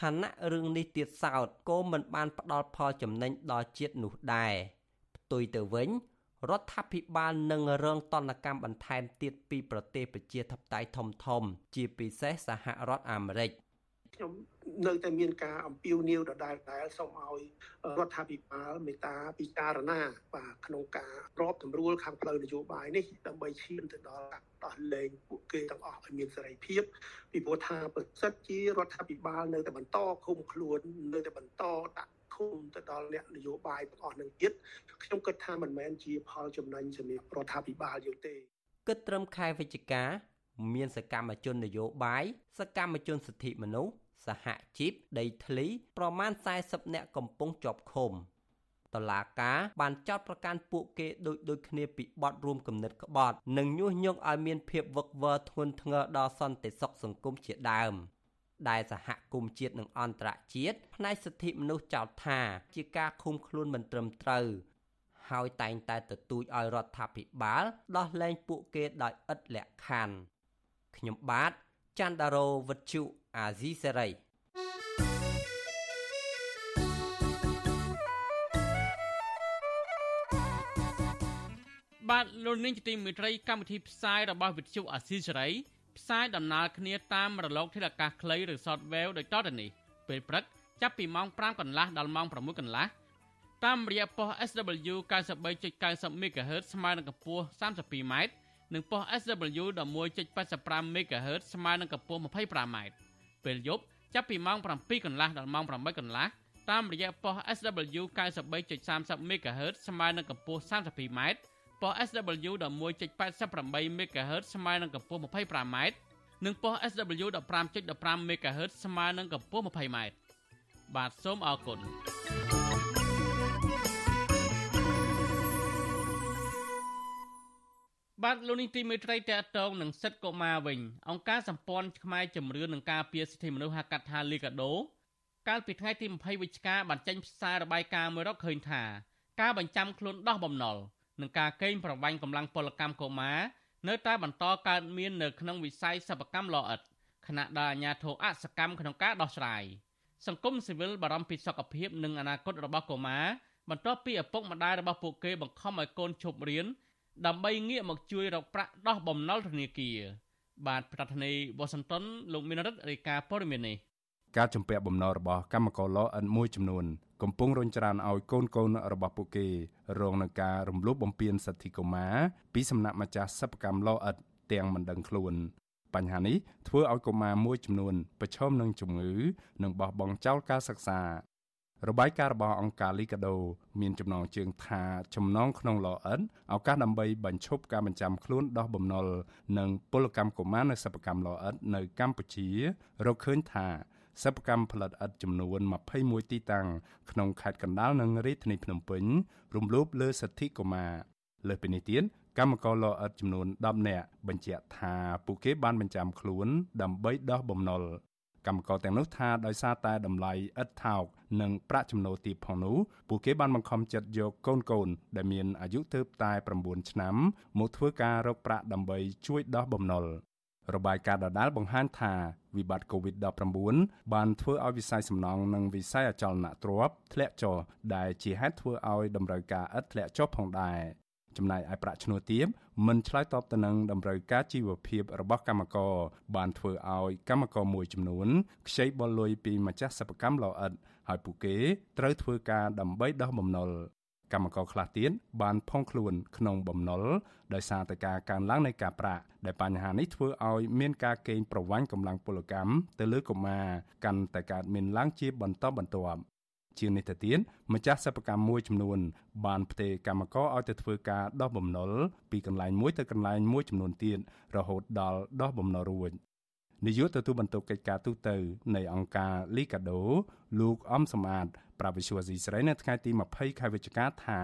ខណៈរឿងនេះទៀតសោតក៏មិនបានផ្ដល់ផលចំណេញដល់ជាតិនោះដែរផ្ទុយទៅវិញរដ្ឋាភិបាលនឹងរងតនកម្មបន្ថែមទៀតពីប្រទេសប្រជាធិបតេយ្យធំៗជាពិសេសសហរដ្ឋអាមេរិក ខ្ញុំនៅតែមានការអំពាវនាវដដែលដែលសូមឲ្យរដ្ឋាភិបាលមេត្តាពិចារណាបាទក្នុងការរបតម្រួលខាងផ្លូវនយោបាយនេះដើម្បីឈានទៅដល់ការដោះលែងពួកគេទាំងអស់ឲ្យមានសេរីភាពពីព្រោះថាប្រសិទ្ធជារដ្ឋាភិបាលនៅតែបន្តឃុំខ្លួននៅតែបន្តដាក់ឃុំទៅដល់អ្នកនយោបាយទាំងអស់នឹងទៀតខ្ញុំគិតថាមិនមែនជាផលចំណេញសម្រាប់រដ្ឋាភិបាលយល់ទេគិតត្រឹមខែវិច្ឆិកាមានសកម្មជននយោបាយសកម្មជនសិទ្ធិមនុស្ស សហជីពដីធ្លីប្រមាណ40នាក់កំពុងជាប់ឃុំតឡាការបានចោទប្រកាន់ពួកគេដូចដូចគ្នាពីបទរួមគំនិតក្បត់ និងញុះញង់ឲ្យមានភាពវឹកវរធ្ងន់ធ្ងរដល់សន្តិសុខសង្គមជាដើមដែលសហគមន៍ជាតិនិងអន្តរជាតិផ្នែកសិទ្ធិមនុស្សចោទថា ជាការឃុំខ្លួនមិនត្រឹមត្រូវហើយតែងតែទទូចឲ្យរដ្ឋាភិបាលដោះលែងពួកគេដោយឥតលក្ខខណ្ឌខ្ញុំបាទច័ន្ទដារោវុទ្ធុ អាស៊ីសេរីបាទលោកនាងជាទីមេត្រីកម្មវិធីផ្សាយរបស់វិទ្យុអាស៊ីសេរីផ្សាយដំណើរគ្នាតាមរលកធាតុអាកាសខ្លីឬ Shortwave ដោយតទៅនេះពេលព្រឹកចាប់ពីម៉ោង5កន្លះដល់ម៉ោង6កន្លះតាមរយៈប៉ុស SW 93.90 MHz ស្មើនឹងកម្ពស់ 32m និងប៉ុស SW 11.85 MHz ស្មើនឹងកម្ពស់ 25m ពេលយប់ចាប់ពីម៉ោង7កន្លះដល់ម៉ោង8កន្លះតាមរយៈប៉ុស SW 93.30 MHz ស្មើនឹងកម្ពស់ 32m ប៉ុស SW 11.88 MHz ស្មើនឹងកម្ពស់ 25m និងប៉ុស SW 15.15 MHz ស្មើនឹងកម្ពស់ 20m បាទសូមអរគុណ បាទលោកនេះទីមេត្រីតកតងនឹងសិទ្ធិកុមារវិញអង្គការសម្ព័ន្ធខ្មែរជំរឿននឹងការពារសិទ្ធិមនុស្សហៅកាត់ថាលីកាដូកាលពីថ្ងៃទី20វិច្ឆិកាបានចេញផ្សាយរបាយការណ៍មួយរកឃើញថាការបញ្ចាំខ្លួនដោះបំណុលនិងការកេងប្រវ័ញ្ចកម្លាំងពលកម្មកុមារនៅតែបន្តកើតមាននៅក្នុងវិស័យសិប្បកម្មលអិតខណៈដែលអាជ្ញាធរអសកម្មក្នុងការដោះស្រាយសង្គមស៊ីវិលបារម្ភពីសុខភាពនិងអនាគតរបស់កុមារបន្ទាប់ពីឪពុកម្ដាយរបស់ពួកគេបង្ខំឲ្យកូនឈប់រៀន ដើម្បីងាកមកជួយរកប្រាក់ដោះបំណុលធនាគារបាទប្រធានាធិបតីវ៉ាស៊ីនតោនលោកមានរិទ្ធរាយការណ៍ព័ត៌មាននេះការជំពាក់បំណុលរបស់កម្មករលអិនមួយចំនួនកំពុងរញច្រានឲ្យកូនកូនរបស់ពួកគេរងនឹងការរំលោភបំពានសិទ្ធិកុមារពីសំណាក់ម្ចាស់សិប្បកម្មលអិតទាំងមិនដឹងខ្លួនបញ្ហានេះធ្វើឲ្យកុមារមួយចំនួនប្រឈមនឹងជំងឺនិងបោះបង់ចោលការសិក្សា របាយការណ៍របស់អង្គការ Liga do មានចំណងជើងថាចំណងក្នុងលអិនឱកាសដើម្បីបញ្ឈប់ការបញ្ចាំខ្លួនដោះបំណុលនិងពលកម្មកុមារនៅសិប្បកម្មលអិននៅកម្ពុជារកឃើញថាសិប្បកម្មផលិតឥដ្ឋចំនួន21ទីតាំងក្នុងខេត្តកណ្ដាលនិងរាជធានីភ្នំពេញរំលោភលើសិទ្ធិកុមារលើសពីនេះទៀតកម្មករលអិតចំនួន10នាក់បញ្ជាក់ថាពួកគេបានបញ្ចាំខ្លួនដើម្បីដោះបំណុល កម្មករទាំងនោះថាដោយសារតែតម្លៃឥតថោកនិងប្រាក់ចំណូលទាបផងនោះពួកគេបានបង្ខំចិត្តយកកូនកូនដែលមានអាយុទើបតែ9ឆ្នាំមកធ្វើការរកប្រាក់ដើម្បីជួយដោះបំណុលរបាយការណ៍ដដាលបង្ហាញថាវិបត្តិ COVID-19 បានធ្វើឲ្យវិស័យសំណង់និងវិស័យអចលនទ្រព្យធ្លាក់ចុះដែលជាហេតុធ្វើឲ្យតម្រូវការឥដ្ឋធ្លាក់ចុះផងដែរ ចំណែកឯប្រាក់ឈ្នួលទាបមិនឆ្លើយតបទៅនឹងតម្រូវការជីវភាពរបស់កម្មករបានធ្វើឲ្យកម្មករមួយចំនួនខ្ចីបុលលុយពីម្ចាស់សិប្បកម្មលោអិតហើយពួកគេត្រូវធ្វើការដើម្បីដោះបំណុលកម្មករខ្លះទៀតបានផុងខ្លួនក្នុងបំណុលដោយសារតែការកើនឡើងនៃការប្រាក់ដែលបញ្ហានេះធ្វើឲ្យមានការកេងប្រវ័ញ្ចកម្លាំងពលកម្មទៅលើកុមារកាន់តែកើតមានឡើងជាបន្តបន្ទាប់ ជាងនេះទៅទៀតម្ចាស់សិប្បកម្មមួយចំនួន បានផ្ទេរកម្មករឲ្យទៅធ្វើការដោះបំណុលពីកន្លែងមួយទៅកន្លែងមួយចំនួនទៀតរហូតដល់ដោះបំណុលរួចនាយកទទួលបន្ទុកកិច្ចការទូតនៃអង្គការ Liga do លោកអំសំអាតប្រាវិសុវស៊ីស្រីនៅថ្ងៃទី20ខែវិច្ឆិកាថា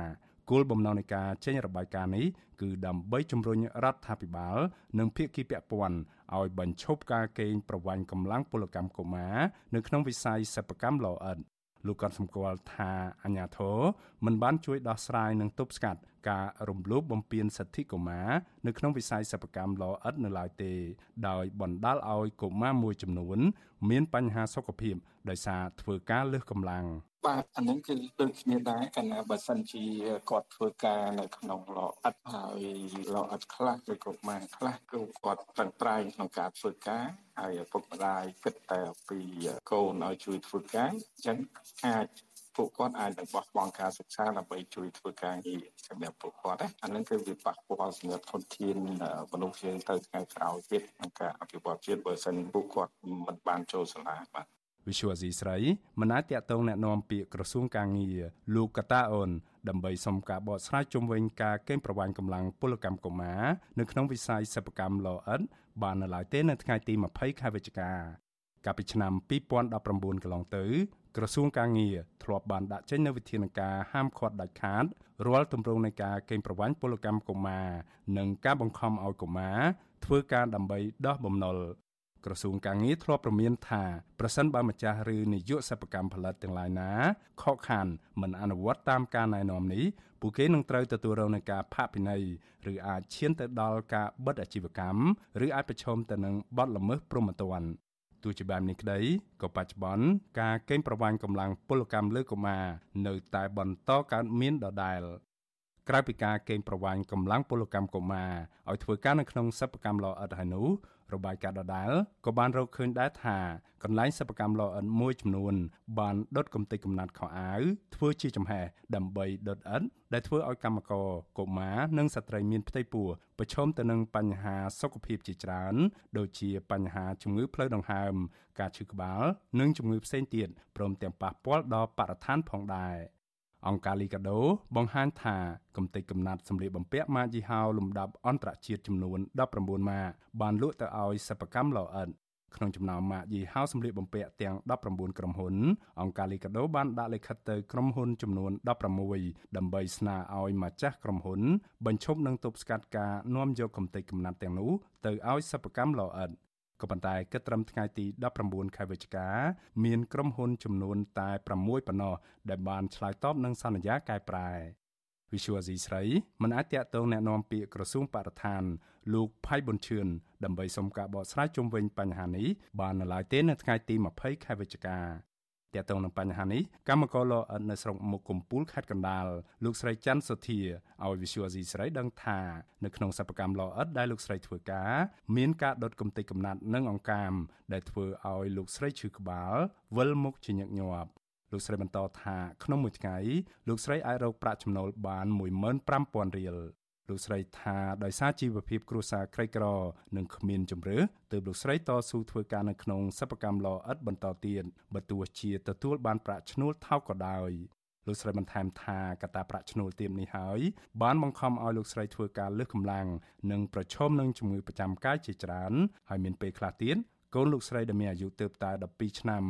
គោលបំណងនៃការចេញរបាយការណ៍នេះគឺដើម្បីជំរុញរដ្ឋាភិបាល និងភាគីពាក់ព័ន្ធឲ្យបញ្ឈប់ការកេងប្រវ័ញ្ចកម្លាំងពលកម្មកុមារនៅក្នុងវិស័យសិប្បកម្មលោអិត លោកក៏សម្គាល់ថាអាញាធរមិនបានជួយដោះស្រាយនិងទប់ស្កាត់ ការរំលោភបំពានសិទ្ធិកុមារនៅក្នុងវិស័យសិប្បកម្មលោអិតនៅឡើយទេ ដោយបណ្ដាលឲ្យកុមារមួយចំនួន មានបញ្ហាសុខភាពដោយសារធ្វើការលើសកម្លាំងបាទអានឹងគឺដូចគ្នាដែរកាលណាបើសិនជាគាត់ធ្វើការនៅក្នុងលអិតហើយលអិតខ្លះឬក៏ម៉ែខ្លះគឺគាត់ប្រឹងប្រែងក្នុងការធ្វើការហើយឪពុកម្ដាយគិតតែពីកូនឲ្យជួយធ្វើការអញ្ចឹងអាច ពួកគាត់អាចនឹងបោះបង់ការសិក្សាដើម្បីជួយធ្វើការងារសម្រាប់ពួកគាត់ណាអានឹងគឺវាប៉ះពាល់សម្រាប់ធនធានមនុស្សយើងទៅថ្ងៃក្រោយទៀតក្នុងការអភិវឌ្ឍជាតិបើសិនពួកគាត់មិនបានចូលសាលាបាទវិសុវអាស៊ីស្រីមិនអាចតាក់ទងแนะនាំពាក្យក្រសួងកាងារលោកកតាអូនដើម្បីសុំការបកស្រាយជុំវិញការកេងប្រវ័ញ្ចកម្លាំងពលកម្មកុមារនៅក្នុងវិស័យសិប្បកម្មលអិតបាននៅឡើយទេនៅថ្ងៃទី20ខែវិច្ឆិកា កាលពីឆ្នាំ2019កន្លងទៅក្រសួងកាងារធ្លាប់បានដាក់ចេញនូវវិធានការហាមឃាត់ដាច់ខាតរាល់ទម្រង់នៃការកេងប្រវ័ញ្ចពលកម្មកុមារនិងការបង្ខំឲ្យកុមារធ្វើការដើម្បីដោះបំណុលក្រសួងកាងារធ្លាប់ប្រមានថាប្រសិនបើម្ចាស់ឬនាយកសិប្បកម្មផលិតទាំងឡាយណាខកខានមិនអនុវត្តតាមការណែនាំនេះពួកគេនឹងត្រូវទទួលរងនឹងការផាកពិន័យឬអាចឈានទៅដល់ការបិទអាជីវកម្មឬអាចប្រឈមទៅនឹងបទល្មើសព្រហ្មទណ្ឌ ទោះជាបែបនេះក្តីក៏បច្ចុប្បន្នការកេងប្រវ័ញ្ចកម្លាំងពលកម្មលើកុមារនៅតែបន្តកើតមានដដែលក្រៅពីការកេងប្រវ័ញ្ចកម្លាំងពលកម្មកុមារឲ្យធ្វើការនៅក្នុងសិប្បកម្មលអិតហើយនោះ របាយការណ៍ដដែលក៏បានរកឃើញដែរថាកន្លែងសិប្បកម្មលអិនមួយចំនួនបានដុតកំទេចកំណាត់ខោអាវធ្វើជាចំហេះដើម្បីដុតអិនដែលធ្វើឲ្យកម្មករកុមារនិងស្ត្រីមានផ្ទៃពោះប្រឈមទៅនឹងបញ្ហាសុខភាពជាច្រើនដូចជាបញ្ហាជំងឺផ្លូវដង្ហើមការឈឺក្បាល និងជំងឺផ្សេងទៀតព្រមទាំងប៉ះពាល់ដល់បរិស្ថានផងដែរ អង្គការលីកាដូបង្ហាញថាកំទេចកំណាត់សម្លៀកបំពាក់ម៉ាកយីហោលំដាប់អន្តរជាតិចំនួន19ម៉ាកបានលក់ទៅឲ្យសិប្បកម្មឡអិតក្នុងចំណោមម៉ាកយីហោសម្លៀកបំពាក់ទាំង19ក្រុមហ៊ុនអង្គការលីកាដូបានដាក់លិខិតទៅក្រុមហ៊ុនចំនួន16ដើម្បីស្នើឲ្យម្ចាស់ក្រុមហ៊ុន បញ្ឈប់និងទប់ស្កាត់ការនាំយកកំទេចកំណាត់ទាំងនោះទៅឲ្យសិប្បកម្មឡអិត ក៏ប៉ុន្តែគិតត្រឹមថ្ងៃទី19ខែវិច្ឆិកាមានក្រុមហ៊ុនចំនួនតែ6ប៉ុណ្ណោះដែលបានឆ្លើយតបនឹងសន្យាកែប្រែវិសុវអាស៊ីស្រីមិនអាចតាក់ទងแนะនាំពាក្យក្រសួងបរិស្ថានលោកផៃប៊ុនឈឿនដើម្បីសុំការបកស្រាយជុំវិញបញ្ហានេះបាននៅឡើយទេនៅថ្ងៃទី20ខែវិច្ឆិកា ទាក់ទងនឹងបញ្ហានេះកម្មករលអិតនៅស្រុកមុខកំពូលខេត្តកណ្ដាលលោកស្រីច័ន្ទសុធាឲ្យវិសុវអាស៊ីស្រីដឹងថានៅក្នុងសិប្បកម្មលអិតដែលលោកស្រីធ្វើការមានការដុតកំទេចកំណាត់និងអង្កាម ដែលធ្វើឲ្យលោកស្រីឈឺក្បាលវិលមុខជាញឹកញាប់លោកស្រីបន្តថាក្នុងមួយថ្ងៃលោកស្រីអាចរកប្រាក់ចំណូលបាន15000រៀល លោកស្រីថាដោយសារជីវភាពគ្រួសារក្រីក្រនិងគ្មានជំរឿទើបលោកស្រីតស៊ូធ្វើការនៅក្នុងសិប្បកម្មលអិតបន្តទៀតបើទោះជាទទួលបានប្រាក់ឈ្នួលថោកក៏ដោយលោកស្រីបន្ថែមថាកត្តាប្រាក់ឈ្នួលទាបនេះហើយបានបង្ខំឲ្យលោកស្រីធ្វើការលើសកម្លាំងនិងប្រឈមនឹងជំងឺប្រចាំកាយជាច្រើនហើយមានពេលខ្លះទៀត កូនលោកស្រីដែលមានអាយុទើបតែ12ឆ្នាំ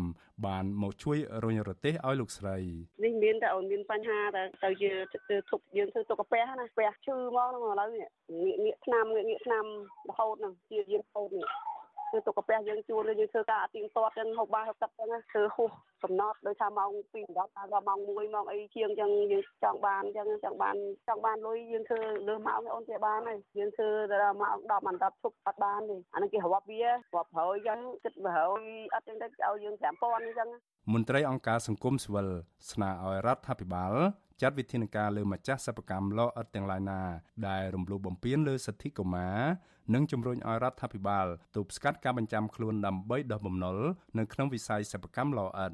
បានមកជួយរុញរទេះឲ្យលោកស្រីនេះមានតែអូនមានបញ្ហាតែទៅជាធ្វើធុកយើងធ្វើទុកកាពះណាពះឈឺមកហ្នឹងឥឡូវនេះងាកងាកឆ្នាំងាកងាកឆ្នាំរហូតហ្នឹងជាយើងរហូតនេះ គឺទុកកាពះយើងជួលយើងធ្វើការអទៀងទាត់ចឹងហូបបាយហូបទឹកចឹងធ្វើហួសកំណត់ដោយថាម៉ោង2ដល់ដល់ម៉ោង1ម៉ោងអីជាងចឹងយើងចង់បានចឹងចង់បានចង់បានលុយយើងធ្វើលើម៉ោងអូនជាបានហើយយើងធ្វើដល់ម៉ោង10មិនដល់ឈប់អត់បានទេអានេះគេរាប់វារាប់ប្រយចឹងគិតប្រយអត់ចឹងទៅឲ្យយើង5000ចឹងមន្ត្រីអង្គការសង្គមស៊ីវិលស្នើឲ្យរដ្ឋាភិបាល ចាត់វិធានការលើម្ចាស់សិប្បកម្មលអិតទាំងឡាយណា ដែលរំលោភបំពានលើសិទ្ធិកុមារនិងជំរុញឲ្យរដ្ឋាភិបាលទប់ស្កាត់ការបញ្ចាំខ្លួនដើម្បីដោះបំណុលនៅក្នុងវិស័យសិប្បកម្មលអិត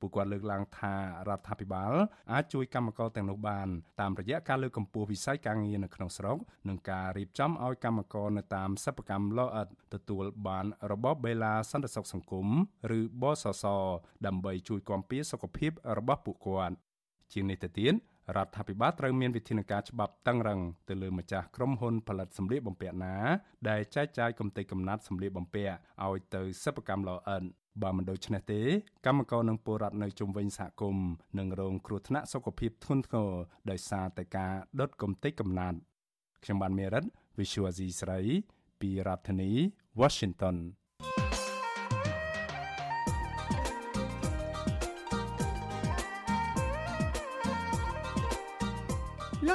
ពួកគាត់លើកឡើងថារដ្ឋាភិបាលអាចជួយកម្មករទាំងនោះបានតាមរយៈការលើកកម្ពស់វិស័យការងារនៅក្នុងស្រុកនិងការរៀបចំឲ្យកម្មករនៅតាមសិប្បកម្មលអិតទទួលបានរបបបេឡាសន្តិសុខសង្គមឬបសសដើម្បីជួយគាំពារសុខភាពរបស់ពួកគាត់ ជាងនេះទៅទៀតរដ្ឋាភិបាលត្រូវមានវិធានការច្បាប់តឹងរឹងទៅលើម្ចាស់ក្រុមហ៊ុនផលិតសម្លៀកបំពាក់ណា ដែលចែកចាយកំទេចកំណាត់សម្លៀកបំពាក់ឲ្យទៅសិប្បកម្មលអិនបើមិនដូច្នេះទេកម្មករនិងពលរដ្ឋនៅជុំវិញសហគមន៍នឹងរងគ្រោះថ្នាក់សុខភាពធ្ងន់ធ្ងរដោយសារតែការដុតកំទេចកំណាត់ខ្ញុំបានមេរិត Visual Asia ស្រីពីរដ្ឋធានី Washington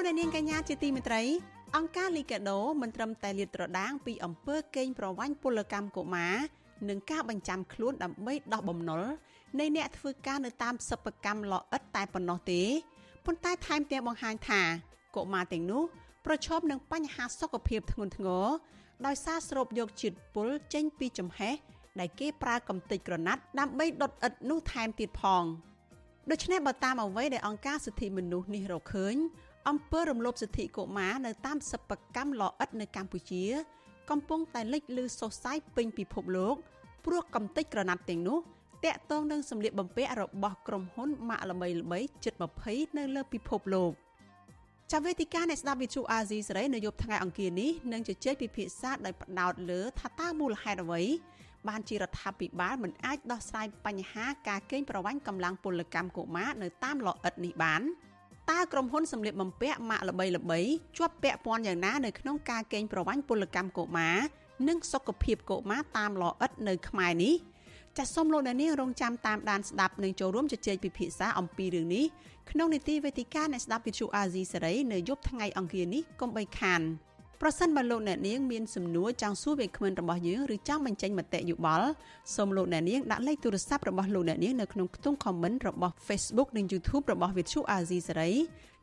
លោកអ្នកនាងកញ្ញាជាទីមេត្រីអង្គការលីកាដូមិនត្រឹមតែលាតត្រដាង ពីអំពើកេងប្រវ័ញ្ចពលកម្មកុមារនិងការបញ្ចាំខ្លួនដើម្បីដោះបំណុលនៃអ្នកធ្វើការនៅតាមសិប្បកម្មលអិតតែប៉ុណ្ណោះទេប៉ុន្តែថែមទាំងបង្ហាញថាកុមារទាំងនោះប្រឈមនឹងបញ្ហាសុខភាពធ្ងន់ធ្ងរដោយសារស្រូបយកជាតិពុលចេញពីចំហេះដែលគេប្រើកំទេចក្រណាត់ដើម្បីដុតឥដ្ឋនោះថែមទៀតផងដូច្នេះបើតាមអ្វីដែលអង្គការសិទ្ធិមនុស្សនេះរកឃើញ អំពើរំលោភសិទ្ធិកុមារនៅតាមសិប្បកម្មលអិតនៅកម្ពុជា កំពុងតែលេចលឺសុសសាយពេញពិភពលោកព្រោះកំទេចក្រណាត់ទាំងនោះតាក់ទងនឹងសម្លៀកបំពាក់របស់ក្រុមហ៊ុនម៉ាកល្បីល្បីជិត20នៅលើពិភពលោកចាវេទិកាអ្នកស្ដាប់វិទ្យុអាស៊ីសេរីនៅយប់ថ្ងៃអង្គារនេះនឹងជជែកពិភាក្សាដោយផ្ដោតលើថាតើមូលហេតុអ្វី បានជារដ្ឋាភិបាលមិនអាចដោះស្រាយបញ្ហាការកេងប្រវ័ញ្ចកម្លាំងពលកម្មកុមារនៅតាមលអិតនេះបាន តើក្រុមហ៊ុនសម្លៀកបំពាក់ម៉ាកល្បីល្បីជាប់ពាក់ព័ន្ធយ៉ាងណានៅក្នុងការកេងប្រវ័ញ្ចពលកម្មកុមារនិងសុខភាពកុមារតាមលអិតនៅខ្មែរនេះចាសសូមលោកអ្នកនាងរងចាំតាមដានស្ដាប់និងចូលរួមជជែកពិភាក្សាអំពីរឿងនេះក្នុងនីតិវេទិកាអ្នកស្ដាប់វិទ្យុអាស៊ីសេរីនៅយប់ថ្ងៃអង្គារនេះកុំបីខាន ប្រសិនបើលោកអ្នកនាងមានសំណួរចង់សួរវាគ្មិនរបស់យើងឬចង់បញ្ចេញមតិយោបល់សូមលោកអ្នកនាងដាក់លេខទូរស័ព្ទរបស់លោកអ្នកនាងនៅក្នុងខ្ទង់ comment របស់ Facebook និង YouTube របស់ Vithu Azizi Saray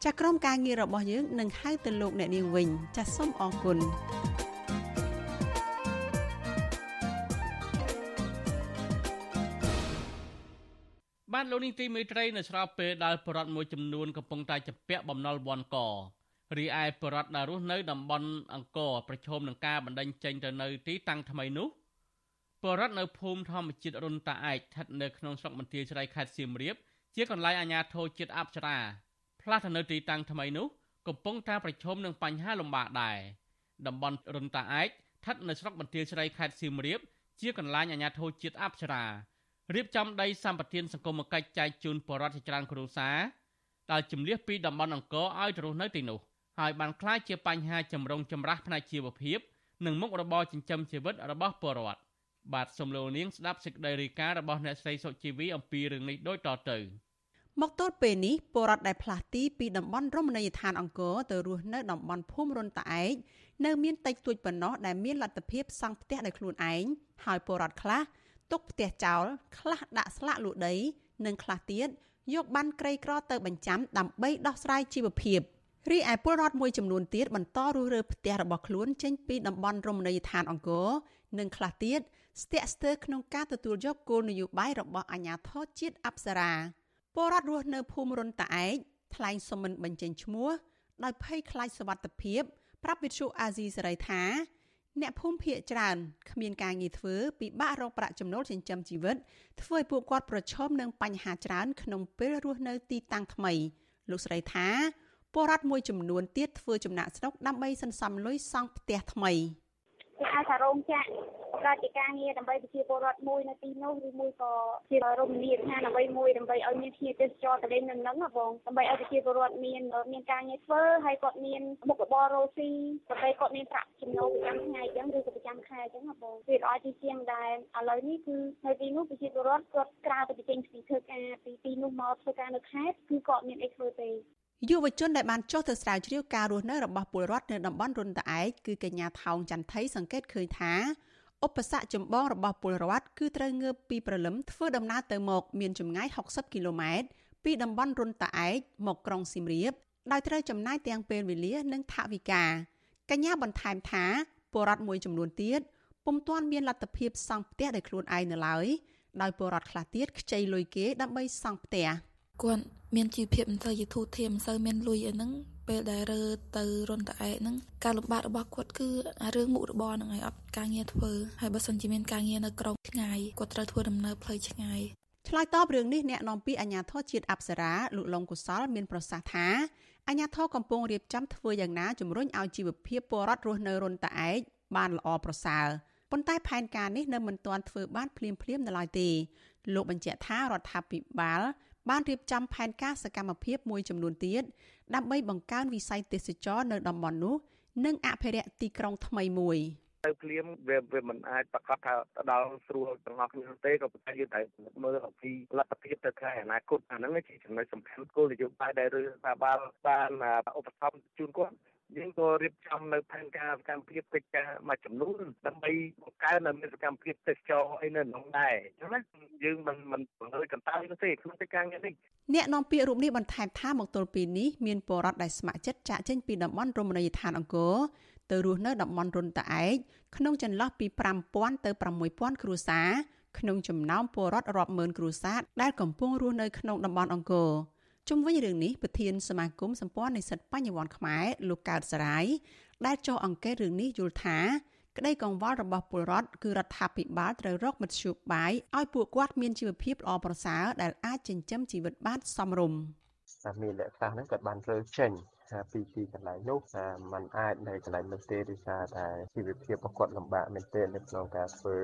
ចាស់ក្រុមការងាររបស់យើងនឹងហៅទៅលោកអ្នកនាងវិញចាស់សូមអរគុណបានលោកនាងទីមេត្រីនៅស្របពេលដែលបរដ្ឋមួយចំនួនកំពុងតែចាប់ពាក់បំណុលវ័នក រីឯបរដ្ឋដែលរស់នៅតំបន់អង្គរប្រឈមនឹងការបណ្តេញចេញទៅនៅទីតាំងថ្មីនោះបរដ្ឋនៅភូមិធម្មជាតិរុនតាឯកស្ថិតនៅក្នុងស្រុកបន្ទាយស្រីខេត្តសៀមរាបជាកន្លែងអាជ្ញាធរជាតិអប្សរាផ្លាស់ទៅនៅទីតាំងថ្មីនោះកំពុងតែប្រឈមនឹងបញ្ហាលំបាកដែរតំបន់រុនតាឯកស្ថិតនៅស្រុកបន្ទាយស្រីខេត្តសៀមរាបជាកន្លែងអាជ្ញាធរជាតិអប្សរារៀបចំដីសម្បត្តិសង្គមគិច្ចចែកជូនបរដ្ឋជាច្រើនគ្រួសារដែលជំនះពីតំបន់អង្គរឲ្យទៅរស់នៅទីនោះ ហើយបានក្លាយជាបញ្ហាចម្រូងចម្រាសផ្នែកជីវភាពនិងមុខរបរចិញ្ចឹមជីវិតរបស់ពលរដ្ឋបាទសូមលោកនាងស្ដាប់សេចក្តីរាយការណ៍របស់អ្នកស្រីសុជីវីអំពីរឿងនេះដូចតទៅមកទល់ពេលនេះពលរដ្ឋដែលផ្លាស់ទីពីតំបន់រមណីយដ្ឋានអង្គរទៅរស់នៅតំបន់ភូមិរុនតាឯកនៅមានតិចតួចប៉ុណ្ណោះដែលមានលទ្ធភាពសង់ផ្ទះដោយខ្លួនឯងហើយពលរដ្ឋខ្លះទុកផ្ទះចោលខ្លះដាក់ស្លាកលក់ដី និងខ្លះទៀតយកបានក្រីក្រទៅបញ្ចាំដើម្បីដោះស្រាយជីវភាព។ រីឯពលរដ្ឋមួយចំនួនទៀតបន្តរុះរើផ្ទះរបស់ខ្លួនចេញពីតំបន់រមណីយដ្ឋានអង្គរនិងខ្លះទៀតស្ទាក់ស្ទើរក្នុងការទទួលយកគោលនយោបាយរបស់អាជ្ញាធរជាតិអប្សរាពលរដ្ឋរស់នៅភូមិរុនតាឯកថ្លែងសុំមិនបញ្ចេញឈ្មោះដោយភ័យខ្លាចសវត្ថិភាពប្រាប់វិទ្យុអាស៊ីសេរីថាអ្នកភូមិភៀកច្រើនគ្មានការងារធ្វើពិបាករកប្រាក់ចំណូលចិញ្ចឹមជីវិតធ្វើឲ្យពួកគាត់ប្រឈមនឹងបញ្ហាច្រើនក្នុងពេលរស់នៅទីតាំងថ្មីលោកស្រីថា ពលរដ្ឋមួយចំនួនទៀតធ្វើចំណាក់ស្រុកដើម្បីសន្សំលុយសង់ផ្ទះថ្មីគេហៅថារោងចក្រប្រតិការងារដើម្បីប្រជាពលរដ្ឋមួយនៅទីនោះឬមួយក៏ជារមណីយដ្ឋានអ្វីមួយដើម្បីឲ្យមានភ្ញៀវទេសចរទៅលេងនៅនឹងណាបងដើម្បីឲ្យប្រជាពលរដ្ឋមានមានការងារធ្វើហើយគាត់មានមុខរបររកស៊ីដើម្បីគាត់មានប្រាក់ចំណូលប្រចាំថ្ងៃអញ្ចឹងឬក៏ប្រចាំខែអញ្ចឹងណាបងវាល្អជាជាងដែរឥឡូវនេះគឺនៅទីនោះប្រជាពលរដ្ឋគាត់ក្រៅទៅចេញពីធ្វើការពីទីនោះមកធ្វើការនៅខេត្តគឺគាត់មានអីធ្វើទេ យុវជនដែលបានចុះទៅស្រាវជ្រាវការរស់នៅរបស់ពលរដ្ឋនៅតំបន់រុនតាឯកគឺកញ្ញាថោងចន្ទថៃសង្កេតឃើញថាឧបសគ្គចម្បងរបស់ពលរដ្ឋគឺត្រូវងើបពីព្រលឹមធ្វើដំណើរទៅមក មានចម្ងាយ60គីឡូម៉ែត្រពីតំបន់រុនតាឯកមកក្រុងសៀមរាបដោយត្រូវចំណាយទាំងពេលវេលានិងថវិកាកញ្ញាបន្ថែមថាពលរដ្ឋមួយចំនួនទៀតពុំទាន់មានលទ្ធភាពសង់ផ្ទះដោយខ្លួនឯងនៅឡើយដោយពលរដ្ឋខ្លះទៀតខ្ចីលុយគេដើម្បីសង់ផ្ទះ គាត់មានជីវភាពមិនសូវជាធូរធារមិនសូវមានលុយអីហ្នឹងពេលដែលរើទៅរុនតឯកហ្នឹងការលំបាករបស់គាត់គឺរឿងមុខរបរហ្នឹងហើយអត់ការងារធ្វើហើយបើសិនជាមានការងារនៅក្រុងឆ្ងាយគាត់ត្រូវធ្វើដំណើរផ្លូវឆ្ងាយឆ្លើយតបរឿងនេះអ្នកនាំពាក្យអាជ្ញាធរជាតិអប្សរាលោកលងកុសលមានប្រសាសន៍ថាអាជ្ញាធរកំពុងរៀបចំធ្វើយ៉ាងណាជំរុញឲ្យជីវភាពពលរដ្ឋរស់នៅរុនតាឯកបានល្អប្រសើរប៉ុន្តែផែនការនេះនៅមិនទាន់ធ្វើបានភ្លាមភ្លាមនៅឡើយទេលោកបញ្ជាក់ថារដ្ឋាភិបាល បានរៀបចំផែនការសកម្មភាពមួយចំនួនទៀតដើម្បីបង្កើនវិស័យទេសចរនៅតំបន់នោះនិងអភិរក្សទីក្រុងថ្មីមួយទៅភ្លាមវាវាមិនអាចប្រកាសថាទៅដល់ស្រួលទាំងអស់គ្នាទេក៏ប៉ុន្តែយើងត្រូវមើលអំពីលទ្ធភាពទៅថ្ងៃអនាគតអាហ្នឹងជាចំណុចសំខាន់គោលនយោបាយដែលរដ្ឋាភិបាលបានឧបត្ថម្ភជូនគាត់ យើងក៏រៀបចំនៅផែនការសកម្មភាពកិច្ចការមួយចំនួនដើម្បីបង្កើននៅសកម្មភាពទេសចរអីនៅក្នុងដែរអញ្ចឹងណាយើងមិនមិនបង្ហើយកន្តើយនោះទេក្នុងកិច្ចការងារនេះអ្នកនាំពាក្យរូបនេះបន្ថែមថាមកទល់ពេលនេះមានពលរដ្ឋដែលស្ម័គ្រចិត្តចាក់ចេញពីតំបន់រមណីយដ្ឋានអង្គរទៅរស់នៅតំបន់រុនតាឯកក្នុងចន្លោះពី5000ទៅ6000គ្រួសារក្នុងចំណោមពលរដ្ឋរាប់ម៉ឺនគ្រួសារដែលកំពុងរស់នៅក្នុងតំបន់អង្គរ ជុំវិញរឿងនេះប្រធានសមាគមសម្ព័ន្ធនិស្សិតបញ្ញវន្តខ្មែរលោកកើតសរាយដែលចុះអង្កេតរឿងនេះយល់ថាក្តីកង្វល់របស់ពលរដ្ឋគឺរដ្ឋាភិបាលត្រូវរកមធ្យោបាយឲ្យពួកគាត់មានជីវភាពល្អប្រសើរដែលអាចចិញ្ចឹមជីវិតបានសមរម្យមានអ្នកខ្លះហ្នឹងគាត់បានរើចេញពីទីកន្លែងនោះมันអាចនៅកន្លែងនោះទេដោយសារតែជីវភាពរបស់គាត់លំបាកមែនទែននៅក្នុងការធ្វើ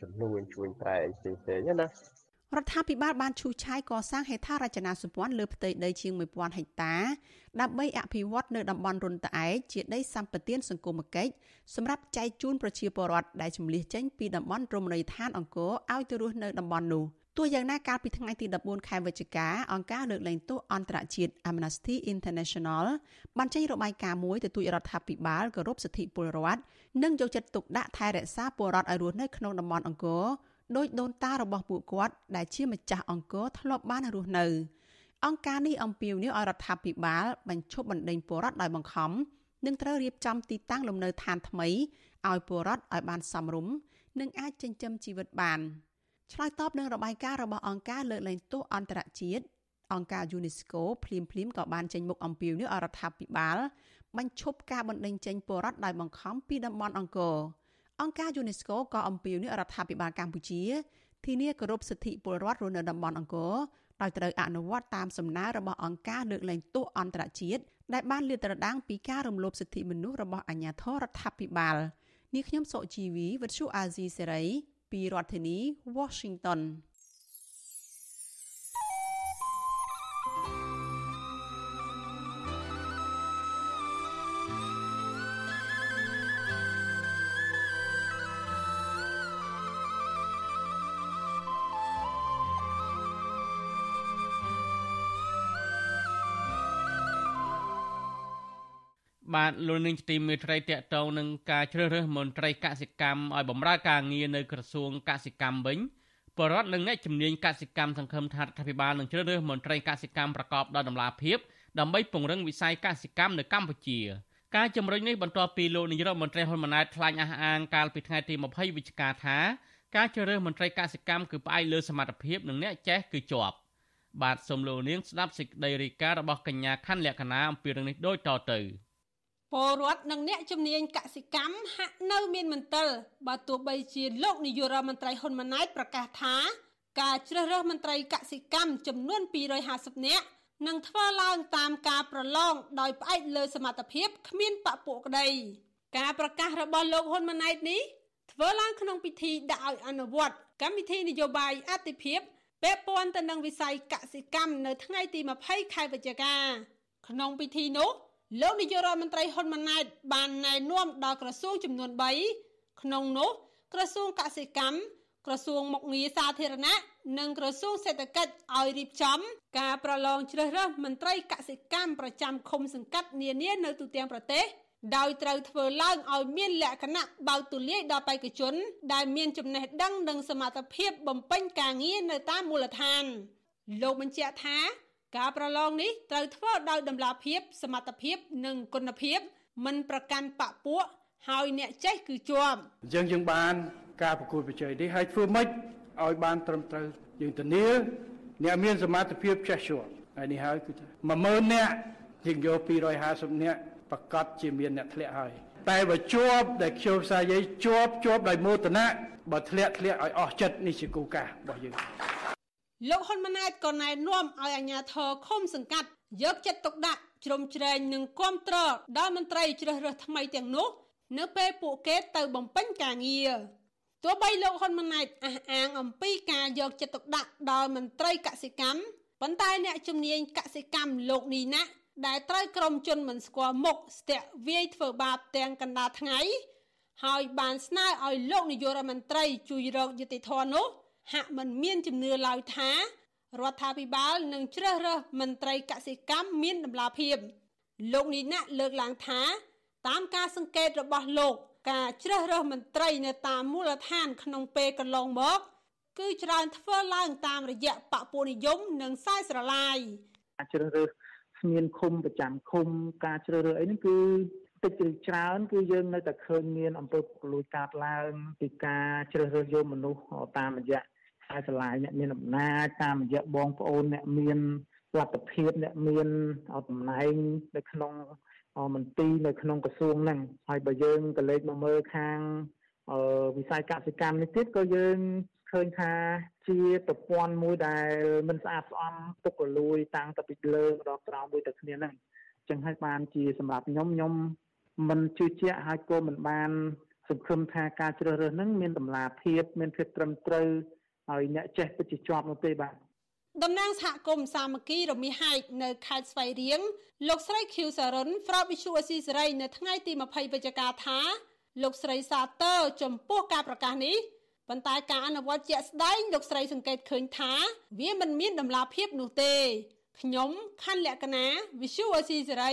ជំនួញជួយប្រែអីផ្សេងៗណា រដ្ឋាភិបាលបានឈូសឆាយកសាងហេដ្ឋារចនាសម្ព័ន្ធលើផ្ទៃដីជាង1000ហិកតាដើម្បីអភិវឌ្ឍនៅតំបន់រុនត្អែកជាដីសម្បត្តិសង្គមគិច្ចសម្រាប់ចែកជូនប្រជាពលរដ្ឋដែលជំនះចេញពីតំបន់រមណីយដ្ឋានអង្គរឲ្យទៅរស់នៅតំបន់នោះទោះយ៉ាងណាកាលពីថ្ងៃទី14ខែវិច្ឆិកាអង្គការលើកលែងទោសអន្តរជាតិ Amnesty International បានចេញរបាយការណ៍មួយទទូចរដ្ឋាភិបាលគោរពសិទ្ធិពលរដ្ឋនិងយកចិត្តទុកដាក់ថែរក្សាពលរដ្ឋឲ្យរស់នៅក្នុងតំបន់អង្គរ ដោយដូនតារបស់ពួកគាត់ដែលជាម្ចាស់អង្គរធ្លាប់បានរស់នៅ អង្គការនេះអំពាវនាវឲ្យរដ្ឋាភិបាលបញ្ឈប់បណ្តេញពលរដ្ឋដោយបង្ខំនិងត្រូវរៀបចំទីតាំងលំនៅឋានថ្មីឲ្យពលរដ្ឋឲ្យបានសមរម្យនិងអាចចិញ្ចឹមជីវិតបានឆ្លើយតបនឹងរបាយការណ៍របស់អង្គការលើកលែងទោសអន្តរជាតិអង្គការ UNESCO ភ្លាមភ្លាមក៏បានចេញមុខអំពាវនាវឲ្យរដ្ឋាភិបាលបញ្ឈប់ការបណ្តេញចេញពលរដ្ឋដោយបង្ខំពីតំបន់អង្គរ អង្គការ UNESCO ក៏អំពាវនាវរដ្ឋាភិបាលកម្ពុជាធានាគោរពសិទ្ធិពលរដ្ឋរស់នៅតំបន់អង្គរដោយត្រូវអនុវត្តតាមសំណើរបស់អង្គការលើកលែងទោសអន្តរជាតិដែលបានលាតត្រដាងពីការរំលោភសិទ្ធិមនុស្សរបស់អាជ្ញាធររដ្ឋាភិបាលនាងខ្ញុំសុជីវីវិទ្យុអាស៊ីសេរីពីរដ្ឋធានី Washington បាទលោកនាងទីមេត្រីតកតងនឹងការជ្រើសរើសមន្ត្រីកសិកម្មឲ្យបម្រើការងារនៅក្រសួងកសិកម្មវិញបរដ្ឋនិងអ្នកជំនាញកសិកម្មសង្ឃឹមថារដ្ឋាភិបាលនឹងជ្រើសរើសមន្ត្រីកសិកម្មប្រកបដោយតម្លាភាពដើម្បីពង្រឹងវិស័យកសិកម្មនៅកម្ពុជាការជំរុញនេះបន្ទាប់ពីលោកនាយរដ្ឋមន្ត្រីហ៊ុនម៉ាណែតថ្លែងអះអាងកាលពីថ្ងៃទី20វិច្ឆិកាថាការជ្រើសរើសមន្ត្រីកសិកម្មគឺផ្អែកលើសមត្ថភាពនិងអ្នកចេះគឺជាប់បាទសូមលោកនាងស្ដាប់សេចក្តីរាយការណ៍របស់កញ្ញាខាន់លក្ខណាអំពីរឿងនេះដូចតទៅ។ ពលរដ្ឋនិងអ្នកជំនាញកសិកម្មហាក់នៅមានមន្ទិលបើទោះបីជាលោកនាយករដ្ឋមន្ត្រីហ៊ុនម៉ាណែតប្រកាសថាការជ្រើសរើសមន្ត្រីកសិកម្មចំនួន250នាក់នឹងធ្វើឡើងតាមការប្រឡងដោយផ្អែកលើសមត្ថភាពគ្មានបពុក្តីការប្រកាសរបស់លោកហ៊ុនម៉ាណែតនេះធ្វើឡើងក្នុងពិធីដាក់ឲ្យអនុវត្តកម្មវិធីនយោបាយអតិភិបពាក់ព័ន្ធទៅនឹងវិស័យកសិកម្មនៅថ្ងៃទី20ខែវិច្ឆិកាក្នុងពិធីនោះ លោកនាយករដ្ឋមន្ត្រីហ៊ុនម៉ាណែតបានណែនាំដល់ក្រសួងចំនួន3ក្នុងនោះក្រសួងកសិកម្មក្រសួងមុខងារសាធារណៈនិងក្រសួងសេដ្ឋកិច្ចឲ្យរៀបចំ ការប្រឡងជ្រើសរើសមន្ត្រីកសិកម្មប្រចាំឃុំសង្កាត់នានានៅទូទាំងប្រទេសដោយត្រូវធ្វើឡើងឲ្យមានលក្ខណៈបើកទូលាយដល់បេក្ខជន ដែលមានចំណេះដឹងនិងសមត្ថភាពបំពេញការងារនៅតាមមូលដ្ឋានលោកបញ្ជាក់ថា ការប្រឡងនេះត្រូវធ្វើដោយតម្លាភាព សមត្ថភាព និងគុណភាព មិនប្រកាន់បពពួកហើយអ្នកចេះគឺជាប់អញ្ចឹងយើងបាន ការប្រកួតប្រជែងនេះហើយធ្វើម៉េចឲ្យបានត្រឹមត្រូវយើងធានាអ្នកមានសមត្ថភាពចេះជាប់ហើយនេះហើយគឺ10000នាក់យើងយក250នាក់ប្រកាសជាមានអ្នកធ្លាក់ហើយតែបើជាប់ដែលខ្ញុំផ្សាយជាប់ជាប់ដោយមោទនៈបើធ្លាក់ធ្លាក់ឲ្យអស់ចិត្តនេះជាគោលការណ៍របស់យើង លោកហ៊ុនម៉ាណែតក៏ណែនាំឲ្យអាជ្ញាធរឃុំសង្កាត់យកចិត្តទុកដាក់ជ្រោមជ្រែងនិងគ្រប់គ្រងដល់មន្ត្រីជ្រើសរើសថ្មីទាំងនោះ នៅពេលពួកគេទៅបំពេញការងារទោះបីលោកហ៊ុនម៉ាណែតអះអាងអំពីការយកចិត្តទុកដាក់ដល់មន្ត្រីកសិកម្មប៉ុន្តែអ្នកជំនាញកសិកម្មលោកនីណាដែលត្រូវក្រុមជនមិនស្គាល់មុខស្ទាក់វាយធ្វើបាបទាំងកណ្ដាលថ្ងៃ ហើយបានស្នើឲ្យលោកនាយករដ្ឋមន្ត្រីជួយរកយុតិធននោះ ហាក់មិនមានជំនឿឡើយថារដ្ឋាភិបាលនឹងជ្រើសរើសមន្ត្រីកសិកម្មមានតម្លាភាពលោកនីណាក់លើកឡើងថា តាមការសង្កេតរបស់លោក ការជ្រើសរើសមន្ត្រីនៅតាមមូលដ្ឋានក្នុងពេលកន្លងមក គឺច្រើនធ្វើឡើងតាមរយៈបពុនិយមនិងខ្សែស្រឡាយការជ្រើសរើសស្មានឃុំប្រចាំឃុំការជ្រើសរើសអីហ្នឹងគឺតិចឬច្រើនគឺយើងនៅតែឃើញមានអំពើពុករលួយកើតឡើងពីការជ្រើសរើសយកមនុស្សតាមរយៈ ខ្សែស្រឡាយអ្នកមានអំណាចតាមរយៈបងប្អូនអ្នកមានលទ្ធភាពអ្នកមានតំណែងនៅក្នុងមន្ទីរនៅក្នុងក្រសួងហ្នឹងហើយបើយើងក៏លេចមកមើលខាងវិស័យកសិកម្មនេះទៀតក៏យើងឃើញថាជាប្រព័ន្ធមួយដែលមិនស្អាតស្អំទុករលួយតាំងតពីលើម្ដងក្រោមមួយទៅគ្នាហ្នឹងអញ្ចឹងហើយបានជាសម្រាប់ខ្ញុំខ្ញុំមិនជឿជាក់ហើយក៏មិនបានសង្ឃឹមថាការជ្រើសរើសហ្នឹងមានតម្លាភាពមានភាពត្រឹមត្រូវ ហើយអ្នកចេះពិតជាជាប់នោះទេបាទតំណាងសហគមន៍សាមគ្គីរមាសហែកនៅខេត្តស្វាយរៀងលោកស្រីខៀវសារុនប្រាប់វិសុអស៊ីសេរីនៅថ្ងៃទី20វិច្ឆិកាថាលោកស្រីសាទើចំពោះការប្រកាសនេះប៉ុន្តែការអនុវត្តជាក់ស្ដែងលោកស្រីសង្កេតឃើញថាវាមិនមានដំណាភាពនោះទេខ្ញុំខណ្ឌលក្ខណា Visual Asia សេរី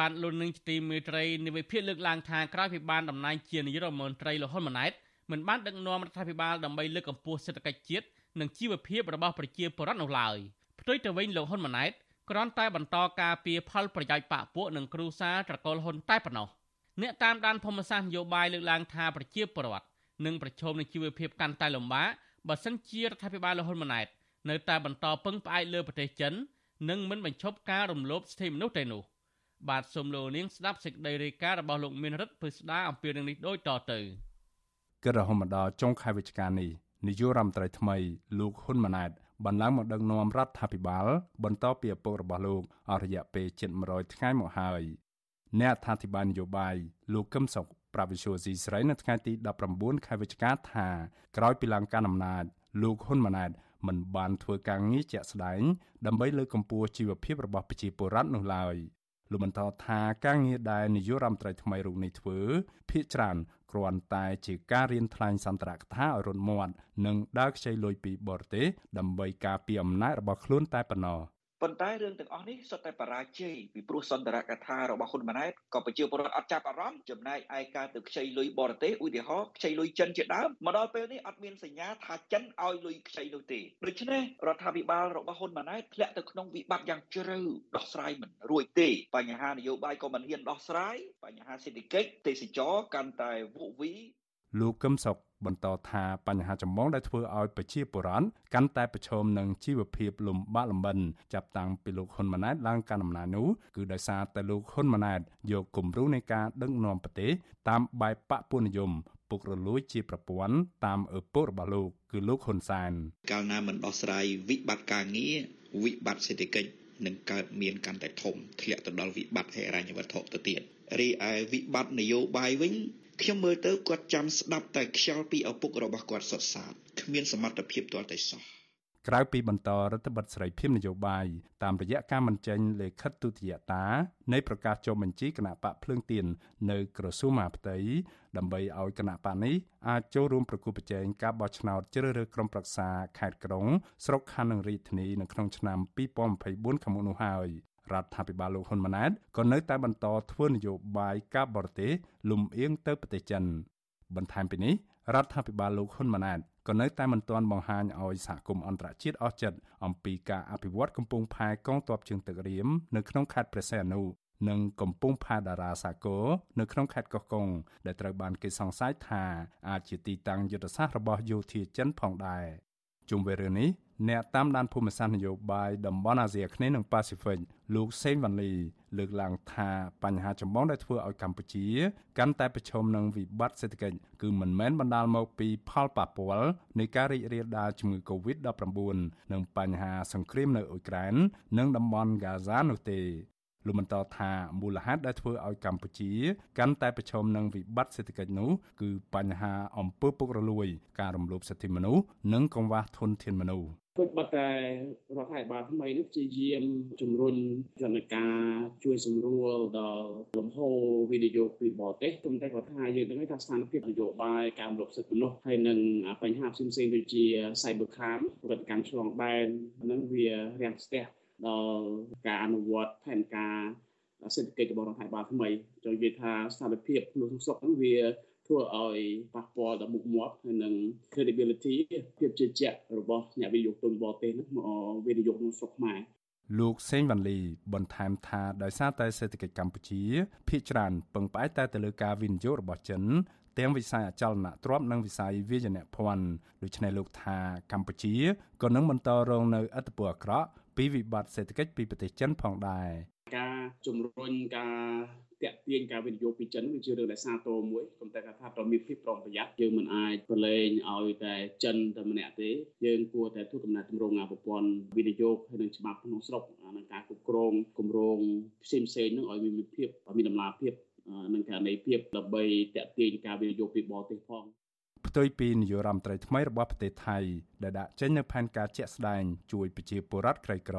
បានលោកនឹងទីមេត្រីនិវិភាគលើកឡើងថាក្រោយពីបានតំណែងជានាយករដ្ឋមន្ត្រីលហ៊ុនម៉ាណែតមិនបានដឹកនាំរដ្ឋាភិបាលដើម្បីលើកកម្ពស់សេដ្ឋកិច្ចជាតិនិងជីវភាពរបស់ប្រជាពលរដ្ឋនោះឡើយផ្ទុយទៅវិញលោកហ៊ុនម៉ាណែតគ្រាន់តែបន្តការពៀផលប្រយោជន៍បកពួកនិងគ្រូសាត្រកូលហ៊ុនតែប៉ុណ្ណោះអ្នកតាមដានភូមិសាស្ត្រនយោបាយលើកឡើងថាប្រជាពលរដ្ឋនឹងប្រឈមនឹងជីវភាពកាន់តែលំបាកបើសិនជារដ្ឋាភិបាលលហ៊ុនម៉ាណែតនៅតែបន្តពឹងផ្អែកលើប្រទេសចិននិងមិនបញ្ឈប់ការរំលោភសិទ្ធិមនុស្សទេនោះ បាទសូមលោកនាងស្ដាប់សេចក្តីរាយការណ៍របស់លោកមានរិទ្ធពឹស្ដាអំពីរឿងនេះដូចតទៅគិតរហូតមកដល់ចុងខែវិច្ឆិកានេះនាយករដ្ឋមន្ត្រីថ្មីលោកហ៊ុនម៉ាណែតបានឡើងមកដឹកនាំរដ្ឋាភិបាល បន្តពីឪពុករបស់លោកអស់រយៈពេលជិត100ថ្ងៃមកហើយអ្នកអធិបាលនយោបាយលោកកឹមសុខប្រាវិសុយស៊ីស្រីនៅថ្ងៃទី19ខែវិច្ឆិកាថាក្រោយពីឡើងកាន់អំណាចលោកហ៊ុនម៉ាណែតមិនបានធ្វើការងារជាក់ស្ដែងដើម្បីលើកកម្ពស់ជីវភាពរបស់ប្រជាពលរដ្ឋនោះឡើយ លោកបន្តថាការងារដែលនាយករដ្ឋមន្ត្រីថ្មីរូបនេះធ្វើភាកច្រើនគ្រាន់តែជាការរៀនថ្លែងសន្ទរកថាឲ្យរត់មាត់និងដើរខ្ចីលុយពីបរទេសដើម្បីការពារអំណាចរបស់ខ្លួនតែប៉ុណ្ណោះ ប៉ុន្តែរឿងទាំងអស់នេះសុទ្ធតែបរាជ័យពីព្រោះសន្ទរកថារបស់ហ៊ុនម៉ាណែតក៏ប្រជាពលរដ្ឋអត់ចាប់អារម្មណ៍ចំណែកឯការទៅខ្ចីលុយបរទេសឧទាហរណ៍ខ្ចីលុយចិនជាដើមមកដល់ពេលនេះអត់មានសញ្ញាថាចិនឲ្យលុយខ្ចីនោះទេដូច្នេះរដ្ឋាភិបាលរបស់ហ៊ុនម៉ាណែតធ្លាក់ទៅក្នុងវិបត្តិយ៉ាងជ្រៅដោះស្រាយមិនរួចទេបញ្ហានយោបាយក៏មិនហ៊ានដោះស្រាយបញ្ហាសេដ្ឋកិច្ចទេសចរកាន់តែវក់វីលោកកឹមសុខ បន្តថាបញ្ហាចម្បងដែលធ្វើឲ្យប្រជាពលរដ្ឋកាន់តែប្រឈមនឹងជីវភាពលំបាកលំបិនចាប់តាំងពីលោកហ៊ុនម៉ាណែតឡើងកាន់អំណាចនោះគឺដោយសារតែលោកហ៊ុនម៉ាណែតយកគំរូនៃការដឹកនាំប្រទេសតាមបែបបពុនិយមពុករលួយជាប្រព័ន្ធតាមឪពុករបស់លោកគឺលោកហ៊ុនសានកាលណាមិនដោះស្រាយវិបត្តិការងារវិបត្តិសេដ្ឋកិច្ចនឹងកើតមានកាន់តែធំធ្លាក់ទៅដល់វិបត្តិហិរញ្ញវត្ថុទៅទៀតរីឯវិបត្តិនយោបាយវិញ ខ្ញុំមើលទៅគាត់ចាំស្ដាប់តែខ្យល់ពីឪពុករបស់គាត់សុទ្ធសាធគ្មានសមត្ថភាពទាល់តែសោះក្រៅពីបន្តរដ្ឋបတ်សេរីភាពនយោបាយតាមរយៈការបញ្ចេញលេខិតទុតិយតានៃប្រកាសចុះបញ្ជីគណៈបកភ្លើងទៀននៅក្រសួងមហាផ្ទៃដើម្បីឲ្យគណៈបកនេះអាចចូលរួមប្រគល់ប្រជែងការបោះឆ្នោតជ្រើសរើសក្រុមប្រឹក្សាខេត្តក្រុងស្រុកខណ្ឌនិងរាជធានីនៅក្នុងឆ្នាំ2024ខាងមុខនោះហើយ រដ្ឋាភិបាលលោកហ៊ុនម៉ាណែតក៏នៅតែបន្តធ្វើនយោបាយការបរទេសលំអៀងទៅប្រទេសចិនបន្ថែមពីនេះរដ្ឋាភិបាលលោកហ៊ុនម៉ាណែតក៏នៅតែមិនទាន់បង្ហាញឲ្យសហគមន៍អន្តរជាតិអស់ចិត្តអំពីការអភិវឌ្ឍកំពង់ផែកងទ័ពជើងទឹករៀមនៅក្នុងខេត្តព្រះសីហនុនិងកំពង់ផែតារាសាគរនៅក្នុងខេត្តកោះកុងដែលត្រូវបានគេសង្ស័យថាអាចជាទីតាំងយុទ្ធសាស្ត្ររបស់យោធាចិនផងដែរ ជុំវិញរឿងនេះអ្នកតាមដានភូមិសាស្ត្រនយោបាយតំបន់អាស៊ីអាគ្នេយ៍និងប៉ាស៊ីហ្វិកលោកសេងវ៉ាន់លីលើកឡើងថាបញ្ហាចម្បងដែលធ្វើឲ្យកម្ពុជាកាន់តែប្រឈមនឹងវិបត្តិសេដ្ឋកិច្ចគឺមិនមែនបណ្ដាលមកពីផលប៉ះពាល់នៃការរីករាលដាលជំងឺ Covid-19 និងបញ្ហាសង្គ្រាមនៅអ៊ុយក្រែននិងតំបន់ហ្គាហ្សានោះទេ លោកបន្តថាមូលហេតុដែលធ្វើឲ្យកម្ពុជាកាន់តែប្រឈមនឹងវិបត្តិសេដ្ឋកិច្ចនោះគឺបញ្ហាអំពើពុករលួយ ការរំលោភសិទ្ធិមនុស្សនិងកង្វះធនធានមនុស្សគិតបើតែរដ្ឋាភិបាលថ្មីនេះព្យាយាមជំរុញយន្តការជួយសម្រួលដល់លំហូរវិនិយោគពីបរទេសទុំតែគាត់ថាយើងដឹងថាស្ថានភាពនយោបាយការរំលោភសិទ្ធិមនុស្សហើយនឹងបញ្ហាផ្សេងៗដូចជា cyber crime ប្រតិកម្មឆ្លងដែនហ្នឹងវារាំងស្ទះ ដល់ការអនុវត្តផែនការសេដ្ឋកិច្ចរបស់រដ្ឋាភិបាលថ្មីចង់និយាយថាស្ថានភាពក្នុងស្រុកហ្នឹងវាធ្វើឲ្យប៉ះពាល់ដល់មុខមាត់ហើយនឹង credibility ភាពជឿជាក់របស់អ្នកវិនិយោគទុនបរទេសហ្នឹងមកវិនិយោគក្នុងស្រុកខ្មែរលោកសេងវ៉ាន់លីបន្ថែមថាដោយសារតែសេដ្ឋកិច្ចកម្ពុជាភាគច្រើនពឹងផ្អែកតែទៅលើការវិនិយោគរបស់ចិនទាំងវិស័យអចលនទ្រព្យនិងវិស័យវាយនភ័ណ្ឌដូច្នេះលោកថាកម្ពុជាក៏នឹងបន្តរងនៅឥទ្ធិពលអាក្រក់ ពីវិបត្តិសេដ្ឋកិច្ចពីប្រទេសចិនផងដែរការជំរុញការតាក់ទាញការវិនិយោគពីចិនវាជារឿងដែលសាទរមួយប៉ុន្តែថាត្រូវមានភាពប្រុងប្រយ័ត្នយើងមិនអាចប្រឡែងឲ្យតែចិនតែម្នាក់ទេយើងគួរតែធ្វើកំណែទម្រង់ប្រព័ន្ធវិនិយោគហើយនឹងច្បាប់ក្នុងស្រុកនិងការគ្រប់គ្រងគម្រោងផ្សេងផ្សេងនឹងឲ្យមានភាពមានតម្លាភាពនិងករណីភាពដើម្បីតាក់ទាញការវិនិយោគពីបរទេសផង ផ្ទុយពីនយោបាយរដ្ឋមន្ត្រីថ្មីរបស់ប្រទេសថៃដែលដាក់ចេញនូវផែនការជាក់ស្ដែងជួយប្រជាពលរដ្ឋក្រីក្រ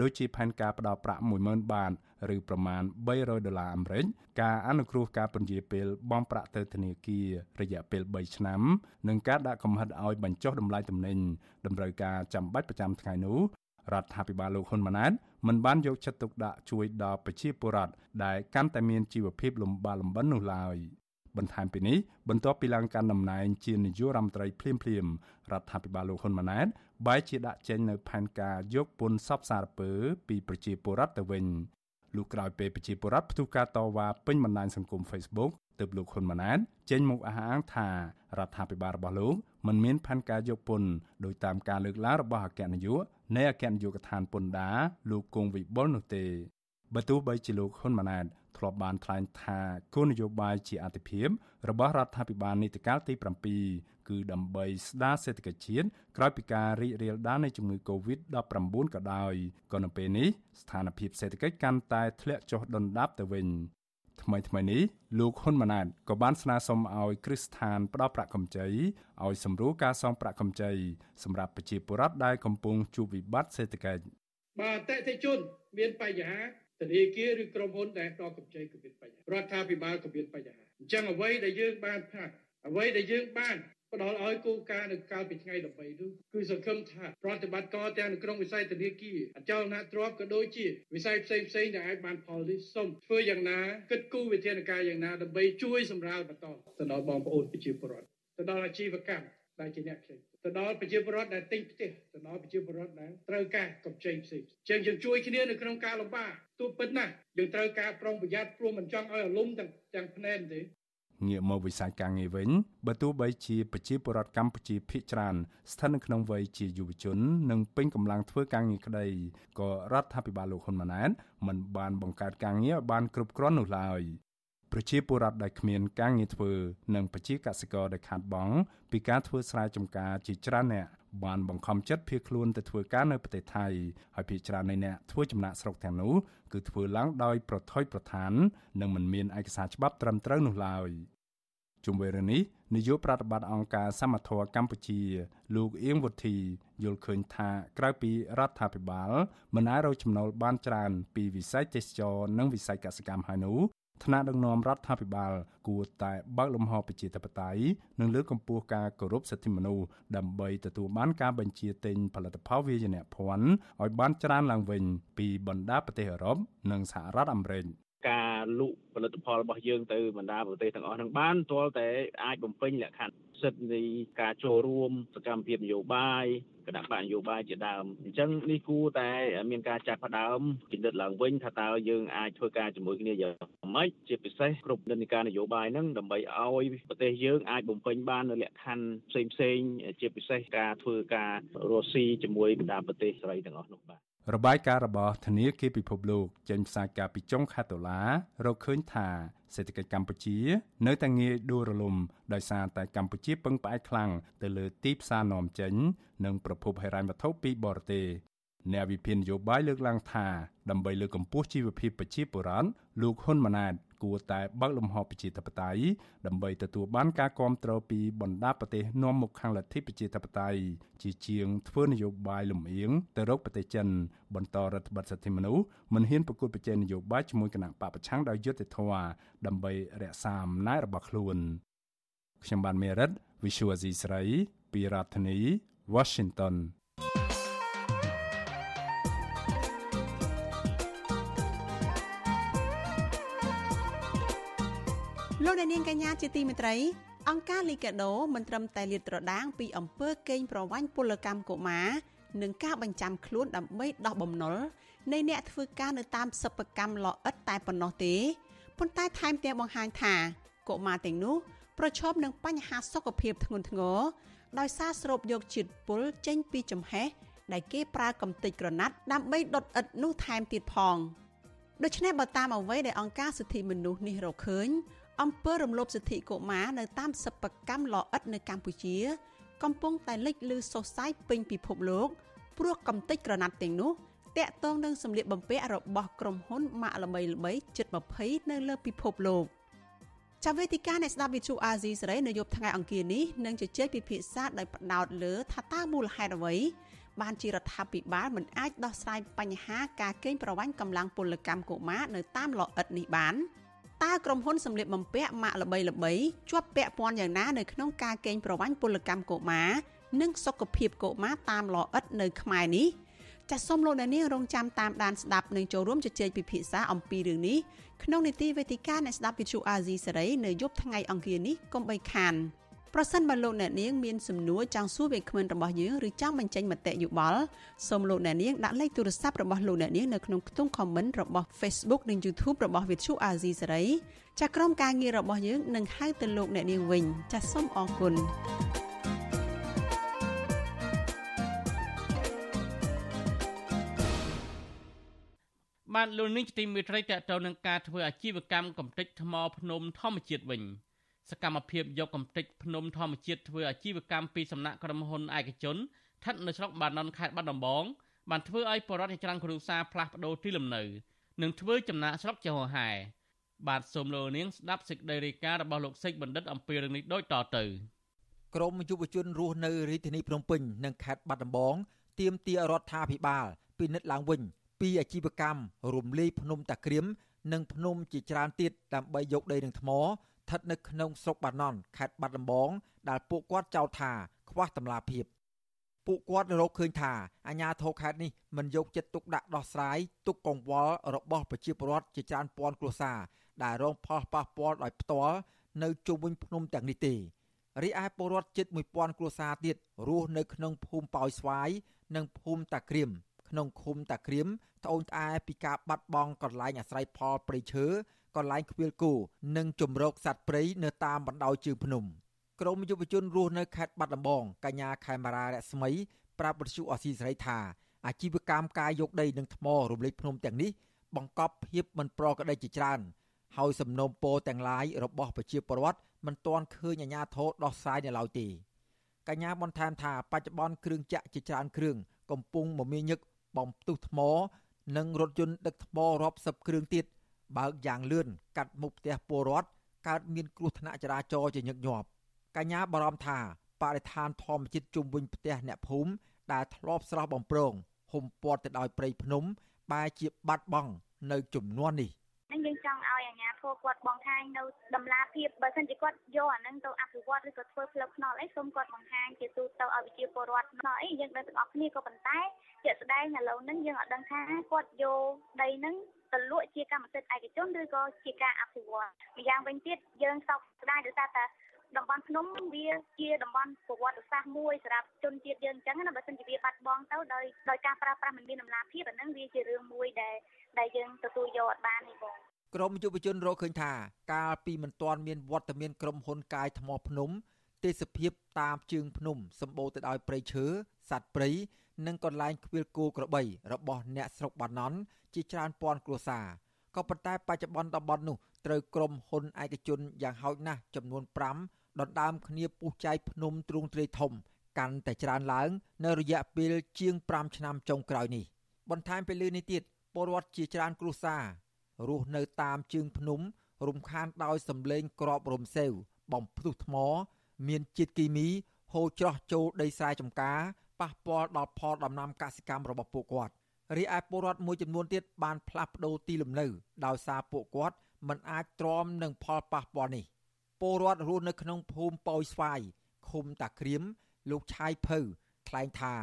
ដូចជាផែនការផ្តល់ប្រាក់10000បាតឬប្រមាណ300ដុល្លារអាមេរិកការអនុគ្រោះការពន្យាពេលបង់ប្រាក់ទៅធនាគាររយៈពេល3ឆ្នាំនិងការដាក់កំហិតឲ្យបញ្ចុះតម្លៃទំនិញតម្រូវការចាំបាច់ប្រចាំថ្ងៃនោះរដ្ឋាភិបាលលោកហ៊ុនម៉ាណែតមិនបានយកចិត្តទុកដាក់ជួយដល់ប្រជាពលរដ្ឋដែលកាន់តែមានជីវភាពលំបាកលំបិននោះឡើយ បន្ថែមពីនេះបន្ទាប់ពីឡើងកាន់តំណែងជានាយករដ្ឋមន្ត្រីភ្លាមភ្លាមរដ្ឋាភិបាលលោកហ៊ុនម៉ាណែតបែរជាដាក់ចេញនៅផែនការយកពន្ធសពសារពើពីប្រជាពលរដ្ឋទៅវិញលុះក្រោយពេលប្រជាពលរដ្ឋផ្ទុះការតវ៉ាពេញបណ្ដាញសង្គម Facebook ទើបលោកហ៊ុនម៉ាណែតចេញមកអះអាងថារដ្ឋាភិបាលរបស់លោកមិនមានផែនការយកពន្ធដោយតាមការលើកឡើងរបស់អគ្គនាយកនៃអគ្គនាយកដ្ឋានពន្ធដារលោកគង់វិបុលនោះទេបើទោះបីជាលោកហ៊ុនម៉ាណែត ធ្លាប់បានថ្លែងថាគោលនយោបាយជាអតិភិបរបស់រដ្ឋាភិបាលនីតិកាលទី7គឺដើម្បីស្ដារសេដ្ឋកិច្ចជាតិក្រោយពីការរីករាលដាលនៃជំងឺ Covid-19 ក៏ដោយក៏នៅពេលនេះស្ថានភាពសេដ្ឋកិច្ចកាន់តែធ្លាក់ចុះដុនដាបទៅវិញថ្មីថ្មីនេះលោកហ៊ុនម៉ាណែតក៏បានស្នើសុំឲ្យគ្រឹះស្ថានផ្ដល់ប្រាក់កម្ចីឲ្យសម្រួលការសងប្រាក់កម្ចីសម្រាប់ប្រជាពលរដ្ឋដែលកំពុងជួបវិបត្តិសេដ្ឋកិច្ចបាទអតិថិជនមានបញ្ហា ធនាគារឬក្រុមហ៊ុនដែលផ្ដល់កម្ចីក៏មានបញ្ហារដ្ឋាភិបាលក៏មានបញ្ហាអញ្ចឹងអ្វីដែលយើងបានផាត់អ្វីដែលយើងបានផ្ដល់ឲ្យគោលការណ៍នៅកាលពីថ្ងៃ13នោះគឺសង្ឃឹមថាប្រតិបត្តិការទាំងនៅក្នុងវិស័យធនាគារអចលនទ្រព្យក៏ដូចជាវិស័យផ្សេងផ្សេងដែលអាចបានផលនេះសូមធ្វើយ៉ាងណាគិតគូរវិធានការយ៉ាងណាដើម្បីជួយសម្រាលបន្តទៅដល់បងប្អូនប្រជាពលរដ្ឋទៅដល់អាជីវកម្មដែលជាអ្នកផ្សេង ទៅដល់ប្រជាពលរដ្ឋដែលទិញផ្ទះទៅដល់ប្រជាពលរដ្ឋដែលត្រូវការកម្ចីផ្សេងចឹងយើងជួយគ្នានៅក្នុងការលំបាកទោះពិតណាស់យើងត្រូវការប្រុងប្រយ័ត្នព្រោះមិនចង់ឲ្យអាលុំទាំងទាំងភ្នែនទេងាកមកវិស័យការងារវិញបើទោះបីជាប្រជាពលរដ្ឋកម្ពុជាភាគច្រើនស្ថិតនៅក្នុងវ័យជាយុវជន និងពេញកម្លាំងធ្វើការងារក្តីក៏រដ្ឋាភិបាលលោកហ៊ុនម៉ាណែតមិនបានបង្កើតការងារឲ្យបានគ្រប់គ្រាន់នោះឡើយ ប្រជាពលរដ្ឋដែលគ្មានការងារធ្វើនិងប្រជាកសិករដែលខាតបង់ពីការធ្វើស្រែចម្ការជាច្រើនអ្នកបានបង្ខំចិត្តភៀសខ្លួនទៅធ្វើការនៅប្រទេសថៃហើយភាគច្រើននៃអ្នកធ្វើចំណាក់ស្រុកទាំងនោះគឺធ្វើឡើងដោយប្រថុយប្រថាននិងមិនមានឯកសារច្បាប់ត្រឹមត្រូវនោះឡើយជុំវិញរឿងនេះនាយកប្រតិបត្តិអង្គការសមត្ថៈកម្ពុជា លោកអៀងវុធីយល់ឃើញថាក្រៅពីរដ្ឋាភិបាលមិនអាចរកចំណូលបានច្រើនពីវិស័យទេសចរនិងវិស័យកសិកម្មហើយនោះ ថ្នាក់ដឹកនាំរដ្ឋាភិបាលគួរតែបើកលំហប្រជាធិបតេយ្យនិងលើកកម្ពស់ការគោរពសិទ្ធិមនុស្សដើម្បីទទួលបានការបញ្ជាទិញផលិតផលវាយនភ័ណ្ឌឲ្យបានច្រើនឡើងវិញពីបណ្ដាប្រទេសអឺរ៉ុបនិងសហរដ្ឋអាមេរិក ការលក់ផលិតផលរបស់យើងទៅបណ្ដាប្រទេសទាំងអស់ហ្នឹងបានទាល់តែអាចបំពេញលក្ខខណ្ឌសិទ្ធិនៃការចូលរួមសកម្មភាពនយោបាយគណៈបកនយោបាយជាដើមអញ្ចឹងនេះគួរតែមានការចាត់ផ្ដើមពិនិត្យឡើងវិញថាតើយើងអាចធ្វើការជាមួយគ្នាយ៉ាងម៉េចជាពិសេសគ្រប់និន្នាការនយោបាយហ្នឹងដើម្បីឲ្យប្រទេសយើងអាចបំពេញបាននៅលក្ខខណ្ឌផ្សេងផ្សេងជាពិសេសការធ្វើការរស់ស៊ីជាមួយបណ្ដាប្រទេសសេរីទាំងអស់នោះបាទ របាយការណ៍របស់ធនាគារពិភពលោកចេញផ្សាយកាលពីចុងខែតុលារកឃើញថាសេដ្ឋកិច្ចកម្ពុជា នៅតែងាយដួលរលំដោយសារតែកម្ពុជាពឹងផ្អែកខ្លាំងទៅលើទីផ្សារនាំចេញ និងប្រភពហិរញ្ញវត្ថុពីបរទេសអ្នកវិភាគនយោបាយលើកឡើងថាដើម្បីលើកកម្ពស់ជីវភាពប្រជាពលរដ្ឋលោកហ៊ុនម៉ាណែត គួរតែបើកលំហប្រជាធិបតេយ្យដើម្បីទទួលបានការគ្រប់គ្រងពីបណ្ដាប្រទេសនាំមុខខាងលទ្ធិប្រជាធិបតេយ្យជាជាងធ្វើនយោបាយលំអៀងទៅរកប្រទេសចិនបន្តរដ្ឋបတ်សិទ្ធិមនុស្សមិនហ៊ានប្រកួតប្រជែងនយោបាយជាមួយគណៈបកប្រឆាំងដោយយុត្តិធម៌ដើម្បីរក្សាអំណាចរបស់ខ្លួនខ្ញុំបានមេរិត Visual Asia ស្រីពីរដ្ឋធានី Washington លោកអ្នកនាងកញ្ញាជាទីមេត្រីអង្គការលីកាដូមិនត្រឹមតែលាតត្រដាងពីអំពើកេងប្រវ័ញ្ចពលកម្មកុមារនិងការបញ្ចាំខ្លួនដើម្បីដោះបំណុលនៃអ្នកធ្វើការនៅតាមសិប្បកម្មលអិតតែប៉ុណ្ណោះទេប៉ុន្តែថែមទាំងបង្ហាញថាកុមារទាំងនោះប្រឈមនឹងបញ្ហាសុខភាពធ្ងន់ធ្ងរដោយសារស្រូបយកជាតិពុលចេញពីចំហេះដែលគេប្រើកំទេចក្រណាត់ដើម្បីដុតឥដ្ឋនោះថែមទៀតផងដូច្នេះបើតាមអ្វីដែលអង្គការសិទ្ធិមនុស្សនេះរកឃើញ អំពើរំលោភសិទ្ធិកុមារនៅតាមសិប្បកម្មលអិតនៅកម្ពុជា កំពុងតែលេចលឺសុសសាយពេញពិភពលោកព្រោះកំទេចក្រណាត់ទាំងនោះតាក់ទងនឹងសម្លៀកបំពាក់របស់ក្រុមហ៊ុនម៉ាកល្បីៗជិត20នៅលើពិភពលោកចាវេទិកាអ្នកស្ដាប់វិទ្យុអាស៊ីសេរីនៅយប់ថ្ងៃអង្គារនេះនឹងជជែកពិភាក្សាដោយផ្ដោតលើថាតើមូលហេតុអ្វី បានជារដ្ឋាភិបាលមិនអាចដោះស្រាយបញ្ហាការកេងប្រវ័ញ្ចកម្លាំងពលកម្មកុមារនៅតាមលអិតនេះបាន តើក្រុមហ៊ុនសម្លៀកបំពាក់ម៉ាកល្បីៗជាប់ពាក់ព័ន្ធយ៉ាងណានៅក្នុងការកេងប្រវ័ញ្ចពលកម្មកុមារនិងសុខភាពកុមារតាមលអិតនៅខ្មែរនេះចាសសូមលោកអ្នកនាងរងចាំតាមដានស្ដាប់និងចូលរួមជជែកពិភាក្សាអំពីរឿងនេះក្នុងនីតិវេទិកាអ្នកស្ដាប់វិទ្យុអាស៊ីសេរីនៅយប់ថ្ងៃអង្គារនេះកុំបីខាន ប្រសិនបើលោកអ្នកនាងមានសំណួរចង់សួរវាគ្មិនរបស់យើងឬចង់បញ្ចេញមតិយោបល់សូមលោកអ្នកនាងដាក់លេខទូរស័ព្ទរបស់លោកអ្នកនាងនៅក្នុងខ្ទង់ comment របស់ Facebook និង YouTube របស់ Vithu Azizi Serai ចាស់ក្រុមការងាររបស់យើងនឹងហៅទៅលោកអ្នកនាងវិញចាសសូមអរគុណបានលោកនាងជាទីមេត្រីតទៅនឹងការធ្វើអាជីវកម្មកំទេចថ្មភ្នំធម្មជាតិវិញ សកម្មភាពយកកំទេចភ្នំធម្មជាតិធ្វើអាជីវកម្មពីសំណាក់ក្រុមហ៊ុនឯកជនស្ថិតនៅស្រុកបាណន់ខេត្តបាត់ដំបងបានធ្វើឲ្យបរិវត្តច្រើនគ្រួសារផ្លាស់ប្ដូរទីលំនៅនិងធ្វើចំណាក់ស្រុកចុះហែបាទសូមលោកនាងស្ដាប់សេចក្តីរាយការណ៍របស់លោកសេចបណ្ឌិតអំពីរឿងនេះដូចតទៅក្រមយុវជនរស់នៅរាជធានីភ្នំពេញនិងខេត្តបាត់ដំបងទាមទាររដ្ឋាភិបាលពិនិត្យឡើងវិញ ពីអាជីវកម្មរំលាយភ្នំតាក្រៀមនិងភ្នំជាច្រើនទៀតដើម្បីយកដីនិងថ្ម ស្ថិតនៅក្នុងស្រុកបាណន់ខេត្តបាត់ដំបងដែលពួកគាត់ចោទថាខ្វះតម្លាភាពពួកគាត់រកឃើញថាអាញាធរខេត្តនេះមិនយកចិត្តទុកដាក់ដោះស្រាយទុកកង្វល់របស់ប្រជាពលរដ្ឋជាច្រើនពាន់គ្រួសារដែលរងផលប៉ះពាល់ដោយផ្ទាល់នៅជុំវិញភ្នំទាំងនេះទេរីឯពលរដ្ឋជិត1000គ្រួសារទៀតរស់នៅក្នុងភូមិប៉ោយស្វាយនិងភូមិតាក្រៀមក្នុងឃុំតាក្រៀមត្អូញត្អែពីការបាត់បង់កន្លែងអាស្រ័យផលព្រៃឈើ កន្លែងខ្វៀលគោនិងជំរកសត្វព្រៃនៅតាមបណ្ដោយជើងភ្នំក្រមយុវជនរស់នៅខេត្តបាត់ដំបងកញ្ញាខេមរារស្មីប្រាប់បទសុអសីសេរីថាអាជីវកម្មការយកដីនិងថ្មរំលេចភ្នំទាំងនេះបង្កប់ភាពមិនប្រក្រតីជាច្រើនហើយសំណុំពរទាំងឡាយរបស់ប្រជាពលរដ្ឋមិនទាន់ឃើញអាជ្ញាធរដោះស្រាយនៅឡើយទេកញ្ញាបន្ថែមថាបច្ចុប្បន្នគ្រឿងចាក់ជាច្រើនគ្រឿងកំពុងមមាញឹកបំផ្ទុះថ្ម និងរថយន្តដឹកថ្មរាប់សិបគ្រឿងទៀត បើកយ៉ាងលឿនកាត់មុខផ្ទះពលរដ្ឋកើតមានគ្រោះថ្នាក់ចរាចរណ៍ជាញឹកញាប់កញ្ញាបារម្ភថាបរិស្ថានធម្មជាតិជុំវិញផ្ទះអ្នកភូមិដែលធ្លាប់ស្រស់បំប្រងហុំព័ទ្ធទៅដោយព្រៃភ្នំ បែរជាបាត់បង់នៅចំនួននេះនឹងយើងចង់ឲ្យអាជ្ញាធរគាត់បងខាញនៅដំណាភាពបើមិនជាគាត់យកអានឹងទៅអភិវឌ្ឍឬក៏ធ្វើផ្លូវថ្នល់អីសូមគាត់បង្ហាញជាទូទៅឲ្យវិជាពលរដ្ឋថ្នល់អីយើងដឹងទាំងអស់គ្នាក៏ប៉ុន្តែជាក់ស្ដែងឥឡូវហ្នឹងយើងអត់ដឹងថាគាត់យកដីហ្នឹង ទៅលក់ជាកម្មសិទ្ធិឯកជនឬក៏ជាការអភិវឌ្ឍម្យ៉ាងវិញទៀតយើងសោកស្ដាយដោយសារតែតំបន់ភ្នំវាជាតំបន់ប្រវត្តិសាស្ត្រមួយសម្រាប់ជនជាតិយើងអញ្ចឹងណាបើមិនជាវាបាត់បង់ទៅដោយដោយការប្រើប្រាស់មិនមានដំណាភាពអាហ្នឹងវាជារឿងមួយដែលដែលយើងទទួលយកអត់បានទេបងក្រមយុវជនរកឃើញថាកាលពីមិនទាន់មានវត្តមានក្រុមហ៊ុនកាយថ្មភ្នំទេសភាពតាមជើងភ្នំសម្បូរទៅដោយព្រៃឈើសត្វព្រៃ និងកន្លែងខ្វៀលគោក្របីរបស់អ្នកស្រុកបាណន់ជាច្រើនពាន់គ្រួសារក៏ប៉ុន្តែបច្ចុប្បន្នតំបន់នោះត្រូវក្រុមហ៊ុនឯកជនយ៉ាងហោចណាស់ចំនួន5ដណ្ដើមគ្នាពុះចាយភ្នំទ្រូងទ្រាយធំ កាន់តែច្រើនឡើង នៅរយៈពេលជាង5ឆ្នាំចុងក្រោយនេះបន្ថែមពីលើនេះទៀតពលរដ្ឋជាច្រើនគ្រួសាររស់នៅតាមជើងភ្នំ រំខានដោយសម្លេងក្របរំសេវបំផ្ទុះថ្ម មានជាតិគីមីហូរច្រោះចូលដីស្រែចម្ការ ប៉ះពាល់ដល់ផលដំណាំកសិកម្មរបស់ពួកគាត់រីឯពលរដ្ឋមួយចំនួនទៀតបានផ្លាស់ប្ដូរទីលំនៅ ដោយសារពួកគាត់មិនអាចទ្រាំនឹងផលប៉ះពាល់នេះពលរដ្ឋរស់នៅក្នុងភូមិប៉ោយស្វាយឃុំតាក្រៀមលោកឆាយភៅថ្លែងថា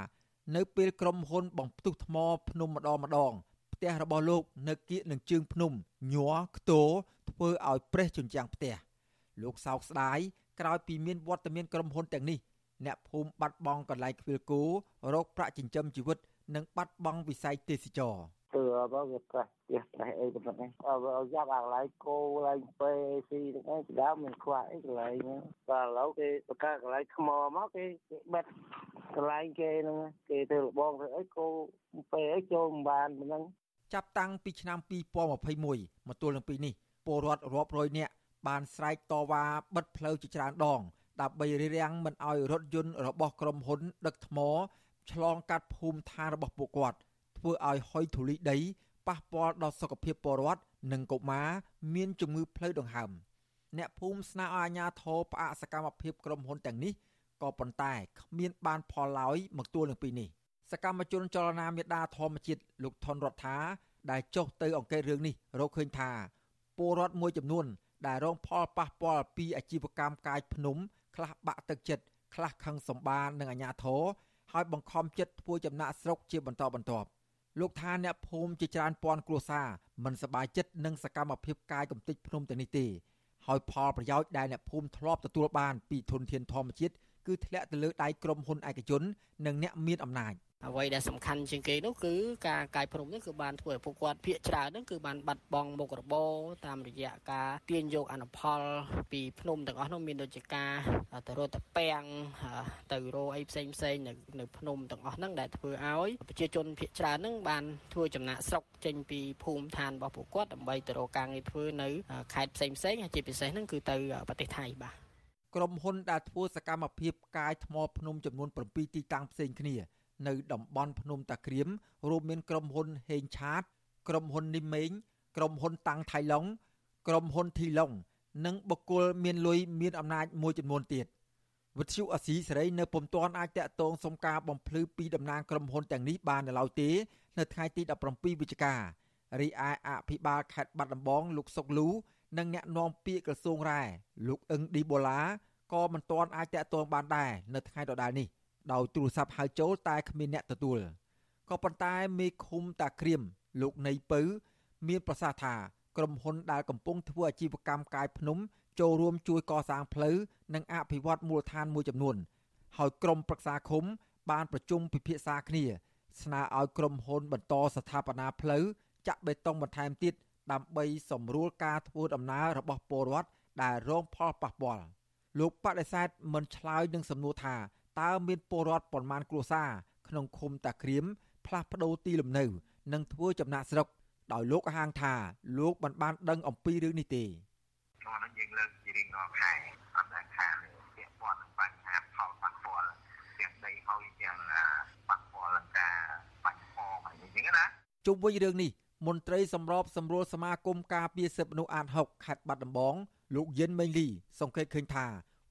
នៅពេលក្រុមហ៊ុនបំផ្ទុះថ្មភ្នំម្ដងម្ដងផ្ទះរបស់លោកនៅគៀកនឹងជើងភ្នំញ័រខ្ទោធ្វើឲ្យប្រេះជញ្ជាំងផ្ទះលោកសោកស្ដាយក្រោយពីមានវត្តមានក្រុមហ៊ុនទាំងនេះ អ្នកភូមិបាត់បង់កន្លែងខ្វៀលគោរោគប្រាក់ចិញ្ចឹមជីវិត និងបាត់បង់វិស័យទេសចរទើបើវាប្រះផ្ទះប្រះអីប៉ុណ្ណឹងអើឲ្យយ៉ាប់អាកន្លែងគោកន្លែងពេស៊ីទាំងអីដើមមានខ្វះអីកន្លែងហ្នឹងតែឥឡូវគេបង្កើតកន្លែងថ្មមកគេគេបិទកន្លែងគេហ្នឹងគេទៅលបងទៅអីគោពេអីចូលមិនបានប៉ុណ្ណឹងចាប់តាំងពីឆ្នាំ2021មកទល់នឹងពេលនេះពលរដ្ឋរាប់រយនាក់បានស្រែកតវ៉ាបិទផ្លូវជាច្រើនដង ដើម្បីរារាំងមិនឲ្យរថយន្តរបស់ក្រុមហ៊ុន ដឹកថ្មឆ្លងកាត់ភូមិឋានរបស់ពួកគាត់ធ្វើឲ្យហុយធូលីដីប៉ះពាល់ដល់សុខភាពពលរដ្ឋនិងកុមារមានជំងឺផ្លូវដង្ហើមអ្នកភូមិស្នើឲ្យអាជ្ញាធរផ្អាកសកម្មភាពក្រុមហ៊ុនទាំងនេះក៏ប៉ុន្តែគ្មានបានផលឡើយមកទល់នឹងពេលនេះសកម្មជនចលនាមេដាធម្មជាតិលោកថនរដ្ឋាដែលចុះទៅអង្កេតរឿងនេះរកឃើញថាពលរដ្ឋមួយចំនួនដែលរងផលប៉ះពាល់ពីអាជីវកម្មកាយភ្នំ ខ្លះបាក់ទឹកចិត្តខ្លះខឹងសម្បាននឹងអាជ្ញាធរហើយបង្ខំចិត្តធ្វើចំណាក់ស្រុកជាបន្តបន្ទាប់លោកថាអ្នកភូមិជាច្រើនពាន់គ្រួសារមិនសប្បាយចិត្តនឹងសកម្មភាពកាយកំទេចភ្នំទាំងនេះទេហើយផលប្រយោជន៍ដែលអ្នកភូមិធ្លាប់ទទួលបានពីធនធានធម្មជាតិគឺធ្លាក់ទៅលើដៃក្រុមហ៊ុនឯកជន និងអ្នកមានអំណាច។ អ្វីដែលសំខាន់ជាងគេនោះគឺការកាយព្រំនេះគឺបានធ្វើឲ្យពួកគាត់ភាកច្រើនហ្នឹងគឺបានបាត់បង់មុខរបរតាមរយៈការទាញយកអនុផល ពីភ្នំទាំងអស់នោះមានដូចជាការទៅរត់តពាំងទៅរោអីផ្សេងផ្សេងនៅនៅភ្នំទាំងអស់ហ្នឹងដែលធ្វើឲ្យប្រជាជនភាកច្រើនហ្នឹងបានធ្វើចំណាក់ស្រុកចេញពីភូមិឋានរបស់ពួកគាត់ដើម្បីទៅរកការងារធ្វើនៅខេត្តផ្សេងផ្សេងជាពិសេសហ្នឹងគឺទៅប្រទេសថៃបាទក្រុមហ៊ុនដែលធ្វើសកម្មភាពកាយថ្មភ្នំចំនួន7ទីតាំងផ្សេងគ្នា នៅតំបន់ភ្នំតាក្រៀមរួមមានក្រុមហ៊ុនហេងឆាត ក្រុមហ៊ុននីមេងក្រុមហ៊ុនតាំងថៃឡុងក្រុមហ៊ុនធីឡុងនិងបុគ្គលមានលុយមានអំណាចមួយចំនួនទៀតវិទ្យុអស៊ីសេរីនៅពុំទាន់អាចតាក់ទងសុំការបំភ្លឺពីតំណាងក្រុមហ៊ុនទាំងនេះបាននៅឡើយទេនៅថ្ងៃទី17វិច្ឆិការីឯអភិបាលខេត្តបាត់ដំបងលោកសុកលូនិងអ្នកនាំពាក្យក្រសួងរ៉ែលោកអឹងឌីបូឡាក៏មិនទាន់អាចតាក់ទងបានដែរនៅថ្ងៃដដែលនេះ ដោយទូរស័ព្ទហៅចូលតែគ្មានអ្នកទទួលក៏ប៉ុន្តែមេឃុំតាក្រៀមលោកនៃពៅ មានប្រសាសន៍ថាក្រុមហ៊ុនដែលកំពុងធ្វើអាជីវកម្មកាយភ្នំ ចូលរួមជួយកសាងផ្លូវនិងអភិវឌ្ឍមូលដ្ឋានមួយចំនួន ហើយក្រុមប្រឹក្សាឃុំ បានប្រជុំពិភាក្សាគ្នា ស្នើឲ្យក្រុមហ៊ុនបន្តស្ថាបនាផ្លូវចាក់បេតុងបន្ថែមទៀតដើម្បីសម្រួលការធ្វើដំណើររបស់ពលរដ្ឋដែលរងផលប៉ះពាល់លោកបដិសេធមិនឆ្លើយនឹងសំណួរថា តើមានពលរដ្ឋប៉ុន្មានគ្រួសារក្នុងឃុំតាក្រៀមផ្លាស់ប្ដូរទីលំនៅ និងធ្វើចំណាក់ស្រុកដោយលោកហាងថាលោកមិនបានដឹងអំពីរឿងនេះទេចូលនឹងយើងលើកជារៀងរាល់ខែអត់ដែលខាពាក់ព័ន្ធនឹងបញ្ហាផលប៉ះពាល់ទាំងដីហើយទាំងប៉ះពាល់ការបាច់ផងអីចឹងណាជុំវិញរឿងនេះមន្ត្រីសម្របសម្រួលសមាគមការពារសិទ្ធិមនុស្សអាត6ខេត្តបាត់ដំបងលោកយិនមេងលីសង្កេតឃើញថា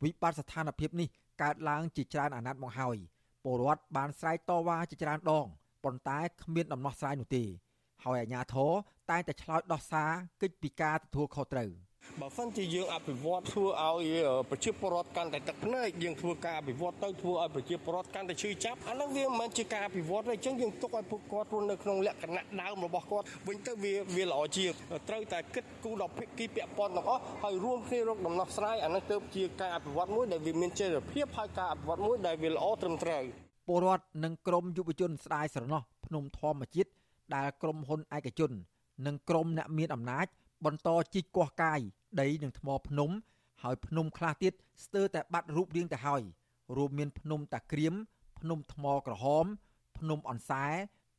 វិបត្តិស្ថានភាពនេះ កើតឡើងជាច្រើនអាណត្តិមកហើយពលរដ្ឋបានស្រែកតវ៉ាជាច្រើនដងប៉ុន្តែគ្មានដំណោះស្រាយនោះទេ ហើយអាជ្ញាធរតែងតែឆ្លើយដោះសារកិច្ចពីការទទួលខុសត្រូវ។ បើសិនជាយើងអភិវឌ្ឍធ្វើឲ្យប្រជាពលរដ្ឋកាន់តែទឹកភ្នែកយើងធ្វើការអភិវឌ្ឍទៅធ្វើឲ្យប្រជាពលរដ្ឋកាន់តែឈឺចាប់អានោះវាមិនមែនជាការអភិវឌ្ឍទេអញ្ចឹងយើងទុកឲ្យពួកគាត់រស់នៅក្នុងលក្ខណៈដើមរបស់គាត់វិញទៅវាវាល្អជាងត្រូវតែគិតគូរដល់ភាគីពាក់ព័ន្ធទាំងអស់ហើយរួមគ្នារកដំណោះស្រាយអានោះទៅជាការអភិវឌ្ឍមួយដែលវាមានចីរភាពហើយការអភិវឌ្ឍមួយដែលវាល្អត្រឹមត្រូវពលរដ្ឋនិងក្រមយុវជនស្ដាយស្រណោះភ្នំធម្មជាតិដែលក្រមហ៊ុនឯកជន និងក្រមអ្នកមានអំណាច បន្តជីកកោះកាយដីនិងថ្មភ្នំ ហើយភ្នំខ្លះទៀតស្ទើរតែបាត់រូបរាងទៅហើយរួមមានភ្នំតាក្រៀមភ្នំថ្មក្រហម ភ្នំអនសែ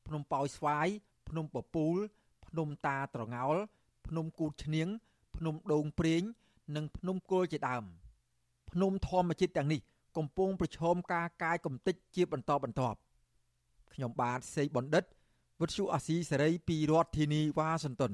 ភ្នំប៉ោយស្វាយភ្នំពពូល ភ្នំតាត្រងោល ភ្នំគូតឈ្នៀងភ្នំដូងព្រេងនិងភ្នំគោលជាដើមភ្នំធម្មជាតិទាំងនេះកំពុងប្រឈមការកាយកំទេចជាបន្តបន្ទាប់ខ្ញុំបាទសេកបណ្ឌិតវិទ្យុអាស៊ីសេរីពីរដ្ឋធានីវ៉ាស៊ីនតោន